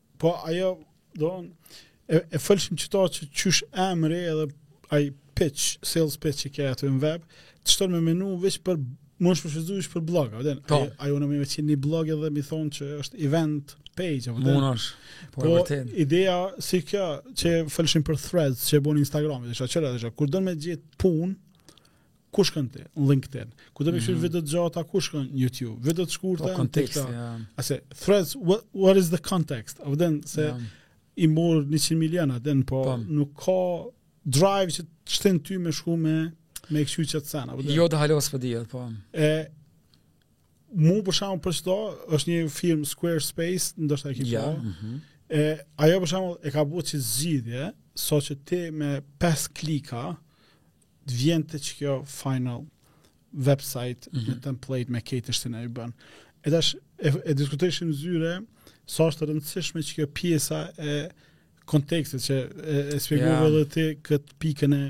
Po ajo do e, e folshim qëta që qysh emri edhe ai pitch, sales pitch që ke aty në web, të shtin me menu veç po mund ta shfrytëzosh për blog, apo den. Po. Ajo në mënyrë që një blog edhe me thon që është event page, apo den. Mund Po, po vërtet. Ideja si kjo që e folshim për threads që e bon Instagrami, dhe çfarë, dhe çfarë, kur don me gjet punë, Ku shkon ti? Në LinkedIn. Ku do të shkruaj mm -hmm. video të gjata? Ku shkon në YouTube? Video të shkurta në TikTok. Yeah. Kurse threads what what is the context? Of then se yeah. i mor 100 miliona den po Pam. Po. nuk ka drive që të shtin ty me shku me me kështu qëto sene. Jo të halos për dhjetë, po. E, mu për shembull për qëto, është një firmë Squarespace, ndoshta e ki ni, po. Mm -hmm. e, ajo për shembull e ka bo që zgjidhje, sa që ti me 5 klika, Të vjen te qëkjo final website mm -hmm. me template me krejt është në i bënë. E tash, e, e diskutojshim zyre, sa është e rëndësishme qëkjo pjesa e kontekstit që e, e spjegove yeah. dhe ti këtë pikën e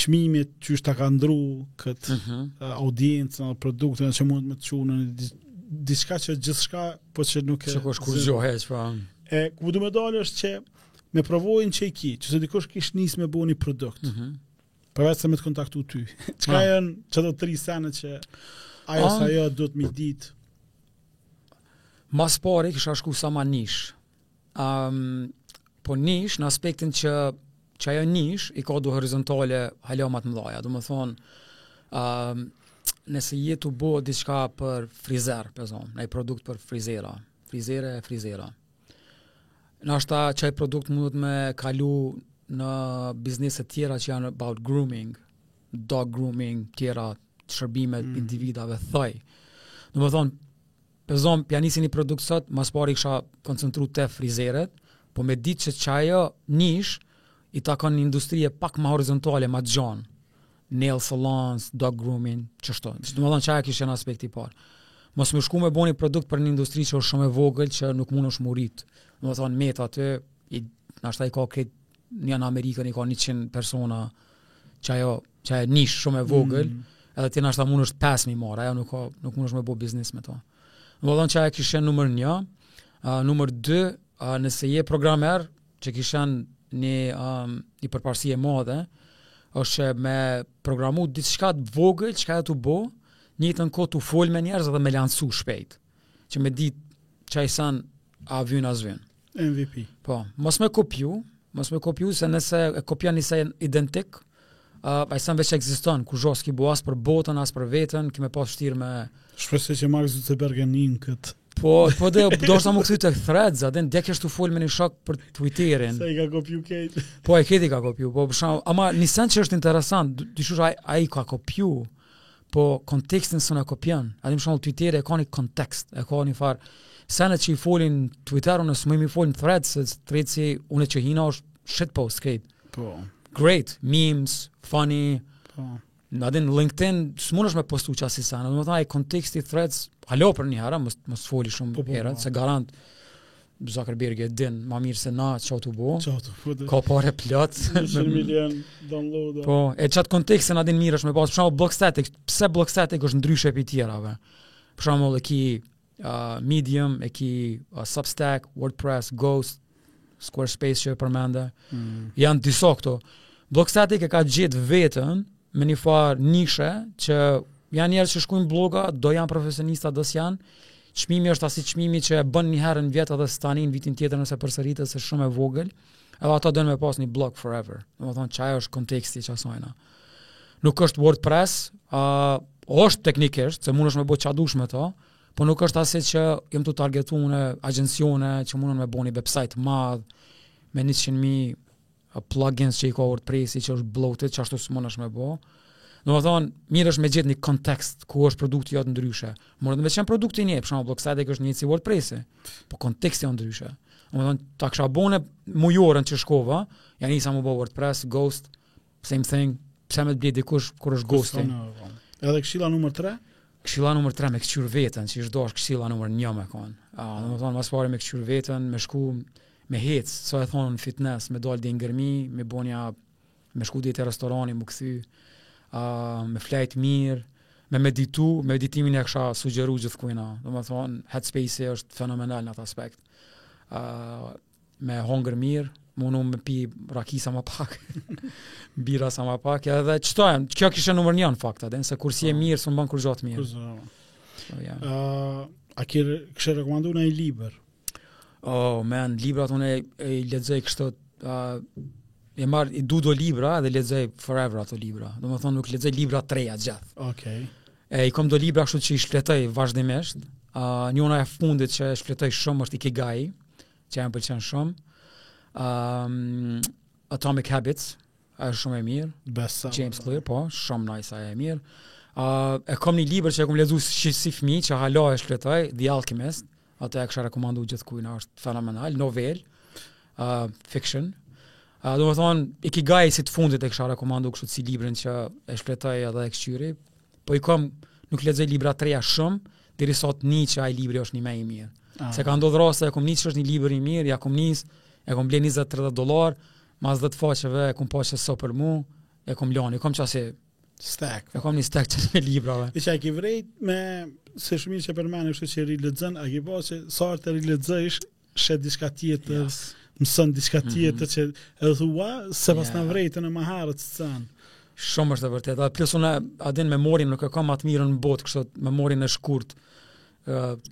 qmimit qysh ta ka ndru këtë mm -hmm. audiencën dhe produktin që mund me të çu në diçka që gjithçka po që nuk e që është kur gjohet po. e ku du me dalë është që me përvojën që e ki, që nëse dikush kish nis me bo një produkt, mm -hmm. përveç se me të kontaktu ty. Çka ah. janë qëto tri senet që ajo ah. a ajo duhet me i ditë? Ma s'pari kisha shku sa ma nish. Um, po nish në aspektin që që ajo nish i ka do horizontale hala ma t'mëdhaja. Domethonë, um, nëse je tu bo diçka për frizer, për zonë, naj produkt për frizera, frizere e frizera, Nashta qaj produkt mundet me kalu në biznese të tjera që janë about grooming, dog grooming, tjera shërbime mm. individave thoj. Domethënë, pe zojmë po e nisi ni produkt sot, ma s'pari kisha koncentru te frizeret, po me ditë që qajo nish i takon një industrie pak ma horizontale, ma t'gjon. nail salons, dog grooming, qeshtu. Që domethënë qajo kish qenë aspekti i parë. Mos me shku me bo ni produkt për një industri që është shumë e vogël që nuk mundesh m'u rrit. Domethënë meta aty i nashta i ka krejt një në Amerikë i ka 100 persona qajo qajo nish shumë e vogël. Mm. Edhe ti nashta mundesh 5 me i marr, ajo nuk ka nuk mundesh me bo biznes me to. Domethënë qajo kishte numër 1, uh, numër 2, uh, nëse je programer, që kishan një um, një përparësi e madhe, është që me programu diçka të vogël, çkado tu bo, njëjtën kohë tu fol me njerëz dhe me lansu shpejt, që me dit qaj sen a vyn a s'vyn. MVP. Po, mos me kopju, mos me kopju se nëse e kopjon ni sen identik, Uh, po ai sen veç ekziston, kurgjo s'ki bo as për botën, as për vetën, ki me pas shtirë me... Shpresoj që Mark Zuckerberg e nin këtë. Po, po dhe, deshta m'u kthy te Threads, a din, dje kesh tu fol me një shok për Twitterin. Se i ka kopju krejt. Po, e krejt i ka kopju, po, për shembull, ama një sen që është interesant, dyshush a, a i ka kopju, po, kontekstin s'un e kopjon, a din, për shembull, Twitteri e ka një kontekst, e ka një farë, senet që i fol në Twitter, s'munesh me i fol në Threads, Threadsi une që hina është shitpost, krejt. Po. Krejt, memes, funny. Po. Në, a din, LinkedIn s'mundesh me postu qasi sene, domethënë, konteksti threads, hala për një herë, mos t'foli shumë po, po, herët, po. se garant, Zuckerberg e din, ma mirë se na, çka t'bo, çka t'bo, ka pare plot, 100 milion download, po, e qatë konteksti në, a din, mirë është me pasë, për shembull Blogstatic, pse Blogstatic është ndryshe prej tjerave, për shembull e ki, uh, Medium, e ki uh, Substack, WordPress, Ghost, Squarespace që e përmenda, mm. janë disa këto. Blogstatic e ka gjet vetën me një farë nishe që janë njerëz që shkrujnë bloga, do janë profesionista, do s'janë, Çmimi është asi çmimi që e bën një herë në vjet edhe tani në vitin tjetër nëse përsëritet se shumë e vogël. Edhe ata dojnë me pas një blog forever. Domethënë qaj është konteksti që asojna. Nuk është WordPress, uh, është teknikisht, se mundesh me bo çka dush me to, po nuk është asi që jem tu targetu agjencione që mundën me bo një website t'madh, me 100.000 plugins që i ka WordPress-i që është bloated, qashtu s'mundesh me bo. Domethënë, mirë është me gjet një kontekst ku është produkti jotë ndryshe. Munet me qen produkti njëjtë, për shembull Blogstatic është njëjtë si WordPress-i, po konteksti është ndryshe. Domethënë, ta kisha bo në mënyrën që shkova, ja nisa me bo WordPress, Ghost, Same thing, pse me të bje dikush kur është Ghost. Po. Edhe këshilla numër 3? Këshilla numër 3 me këqyr vetën, që ish dashtë këshilla numër 1 me konë. A, domethonë, ma s'pari me këqyr vetën, me shku, me hec, s'o e thonë fitness, me dalë deri n'Gërmi, me bonja, me shku deri te restorani, me u kthy, a, me flejt mirë, me meditu, me meditimin e kisha sugjeru gjithkujna. Domethonë, Headspace është fenomenal në atë aspekt. A, me hongër mirë, me u munu me pi raki sa ma pak, birra sa ma pak, edhe qëto e, kjo këshilla numër një në fakt, dhe nëse kur s'je po. mirë, s'mun ban kurgja mirë. Kërëzë, po. so, yeah. uh, a kishe rekomandu ni libër? Oh, man, librat unë e, e lexoj kështu, uh, e marr, i du do libra dhe lexoj forever ato libra. Domethonë, nuk lexoj libra të reja gjithë. Okej. Okay. E, i kam do libra kështu që i shfletoj vazhdimisht. Uh, njona e fundit që e shfletoj shumë është Ikigai, që e më pëlqen shumë. Um, Atomic Habits, është shumë e mirë. Besa, James Clear, po, shumë nice ajo e mirë. Uh, e kam një libër që e kam lexuar si, si fëmijë që hala e shfletoj, The Alchemist. Atë e kisha rekomandu gjithkujna, është fenomenal, novel, uh, fiction. Uh, domethonë, Ikigai si të fundit e kisha rekomandu kështu si librin që e shfletoj edhe e këqyri. Po i kom, nuk lexoj libra të reja shumë, deri sa t'nij që ai libri është njëmend i mirë. Ah. Se ka ndodhë raste, e kom ni që është një libër i mirë, ja kom nis, e kom ble 20-30 dolar, mas dhetë faqeve, e kom pa që s'o për mu, e kom lan, i kom që asë Stack. E kam një stack qe me libra, dhe. E çka ke vrejt me, se shumë që përmende, është që rilexon, a ke pa që sa herë t'e rilexojsh, sheh diçka tjetër, yes. mëson diçka mhm. tjetër, mm -hmm. që edhe thu, ua, s'e pasna yeah. vrejtë ma herët, së cënë. Shumë është e vërtetë, a plus unë, a din memorien, nuk e kam ma të mirën në botë, kështu memorien e shkurt,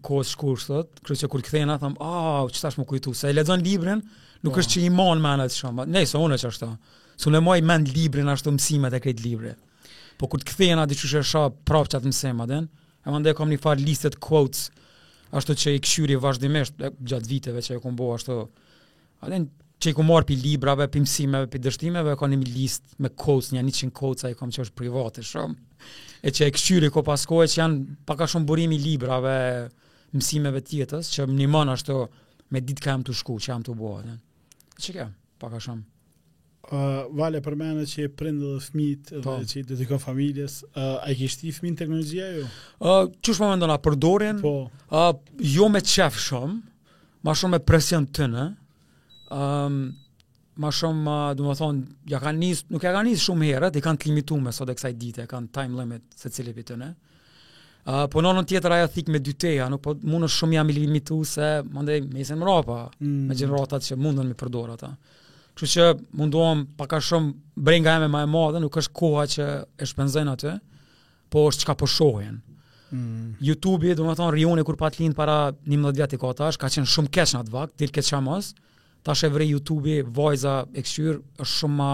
kohëshkurt, thot, kështu që kur t'kthehna tham, "Ah, oh, qetash m'u kujtu, se e lexon librin, nuk po. është që i man men shumë." Ne se unë ç'është. S'un e maj mend librin ashtu mësimet e këtij libri. Po kur të kthehna diqysh është prapë qat mësim, a din, e mandej kam njëfar liste t' quotes ashtu që i këqyri vazhdimisht gjatë viteve që e kam bo ashtu A din, që i kom marrë pi librave, pi mësimeve, pi dështimeve, kam një mini listë me quotes, nja njëqind quotes-a i kam që është private shumë, e që e këqyri kohë pas kohe që janë pak a shumë burimi i librave, mësimeve të jetës, që më nimon ashtu me ditë kah jam tu shku, çka jam tu bo, që ka, pak a shumë. Uh, Val, e përmene që je prind dhe fëmijët dhe po. që i dedikon familjes. Uh, a i ki shti fëmijën n'teknologji a jo? Uh, qysh po mendon, a përdorin, po. uh, jo me qef shumë, ma shumë me presion të tyne, um, ma shumë, uh, domethonë, ja ka nis, nuk ja ka nis shumë herët, i kanë të limitume sot e kësaj dite, kanë time limit secili pi tyne. Uh, po n'anën tjetër ajo thikë me dy teha, nuk po mund shumë me i limitu se, mandej, mesin mrapa, mm. me gjeneratat që mundën me përdor ata. Uh, Kështu që mundohem pak a shumë brenga jeme ma e madhe, nuk është koha që e shpenzojnë aty, po është çka po shohin. Mm. YouTube-i, domethënë Rioni kur pat lind para 11 vjet i ka tash, ka qenë shumë keq në atë vakt, dilke çkamos. Tash e vrej YouTube-i, vajza e kqyr është shumë ma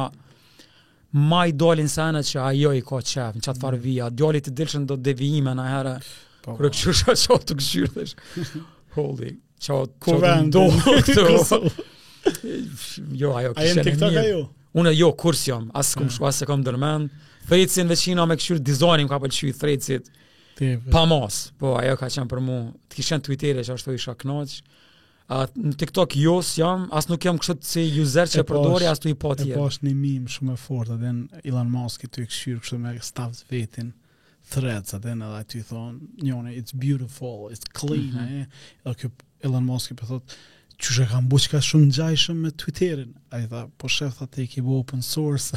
Ma i dalin sene që ajo i ka qef, në qatë farë mm. vija, djalit dilshin do devijime nëherë, po, kërë po. çka je tu kqyrë. Holy, që të ndohë këtë. Jo, ajo kështu e mirë. A je në TikTok a jo? Unë jo, kurrë s'jom, as e kom mm. shkarku, as e kom ndërmend. Threads-in veç hina me kqyrë, dizajni m'ka pëlqy, Threads-it. Pa masë, po ajo ka qenë për mu, të kisha në Twitter e qashtu isha knaqë. A, në TikTok jo, s'jam, as nuk jam kështu si user që e përdori, as të i po tjerë. E po është një mim shumë e fort, edhe në Elon Musk-i tu e kqyrë kështu me staf të vetin, threads, edhe tu i thonë, njoni, it's beautiful, it's clean, mm -hmm. e, edhe ky Elon Musk-i po thotë, qysh e kanë bo kaq shumë ngjajshëm me Twitterin, ai tha, po shef, tha, ti e ke bo open source,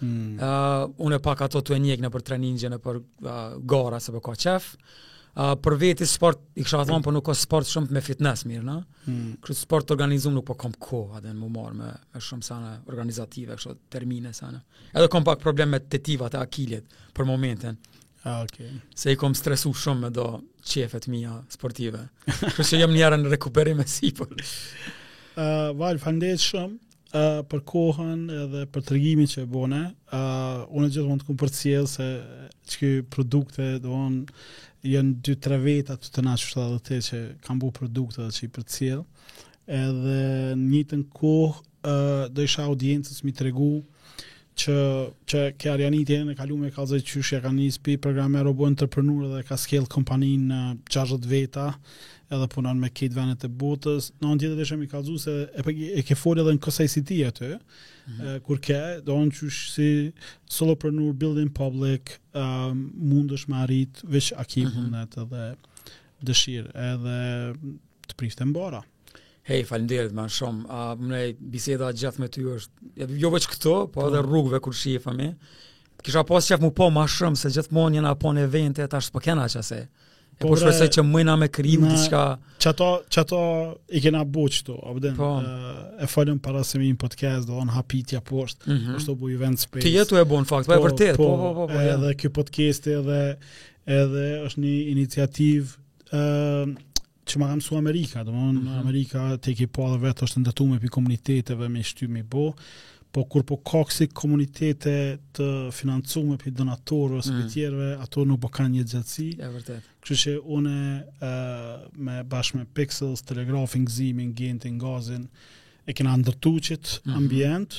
Mm. Uh, unë e pak ato tu e ndjekë nëpër treningje, nëpër uh, gara, se po e ka qef. Uh, për veti sport, kisha thonë, po nuk ka sport shumë me fitness mirrna? Mm. Kështu sport të organizum nuk po kom kohë, edhe me u marrë me, me shumë sene organizative, kështu termine sene. Edhe kom pak problem me tetivat e Akilit për momentin. Ah, okay. Se i kom stresu shumë me do qefet mija sportive. Kështu që jam njëherë në rekuperim e sipër. Uh, Val, faleminderit shumë. Uh, për kohën edhe për tregimin që e bone, uh, unë gjithmonë të kom përcjellë se ke produkte, domethonë, janë dy tre veta të tanë ashtu edhe ty që kanë bo produkte dhe që i përcjellë, edhe në të njëjtën kohë, uh, dojsha audiencës me i tregu që që ke Arjani herën e kalume kallzoi qysh ja ka nis pi programer apo entrepreneur dhe ka scale kompaninë në 60 veta edhe punon me krejt venet e botës në anën tjetër deshta me i kallzu se e, po, e ke folë edhe në kësaj si ti aty mm -hmm. e, kur ke domethonë qysh si solopreneur building in public um, mundesh me arrit veç a ki vullnet mm -hmm. edhe dëshirë edhe të priftë mbara mm Hej, faleminderit shumë. A, mu biseda gjithë me ty është, jo veç këto, po edhe po. rrugëve kur shifemi. Kisha pas qef m'u pa ma shumë, se gjithmonë jena pa në evente, tash s'po kena që se. E po, po shpresoj që mujna me kriju ni diçka... Qato, qato i kena bo qëto, abden, po. e, e folëm para se me hi në podcast, domethonë hapësira poshtë, mm -hmm. është tu u bo event space. Ti je tu e bo në fakt, po, po e vërtet, po, po, po, po, po, edhe kjo podcast edhe, edhe është një iniciativë, që ma ka mësu Amerika, domethënë mhm. Amerika tek e fundit vetë është ndërtu prej komuniteteve me i shty me i bo, po kur po ka ksi komunitete të financume prej donatorëve ose mm. prej tjerve, ato nuk po kanë jetëgjatësi. E vërtetë. Kështu që une uh, me bashkë me Pixels, Telegrafin, Gzimin, Gentin, Gazin, e kena ndërtu qëtë mm -hmm. ambient,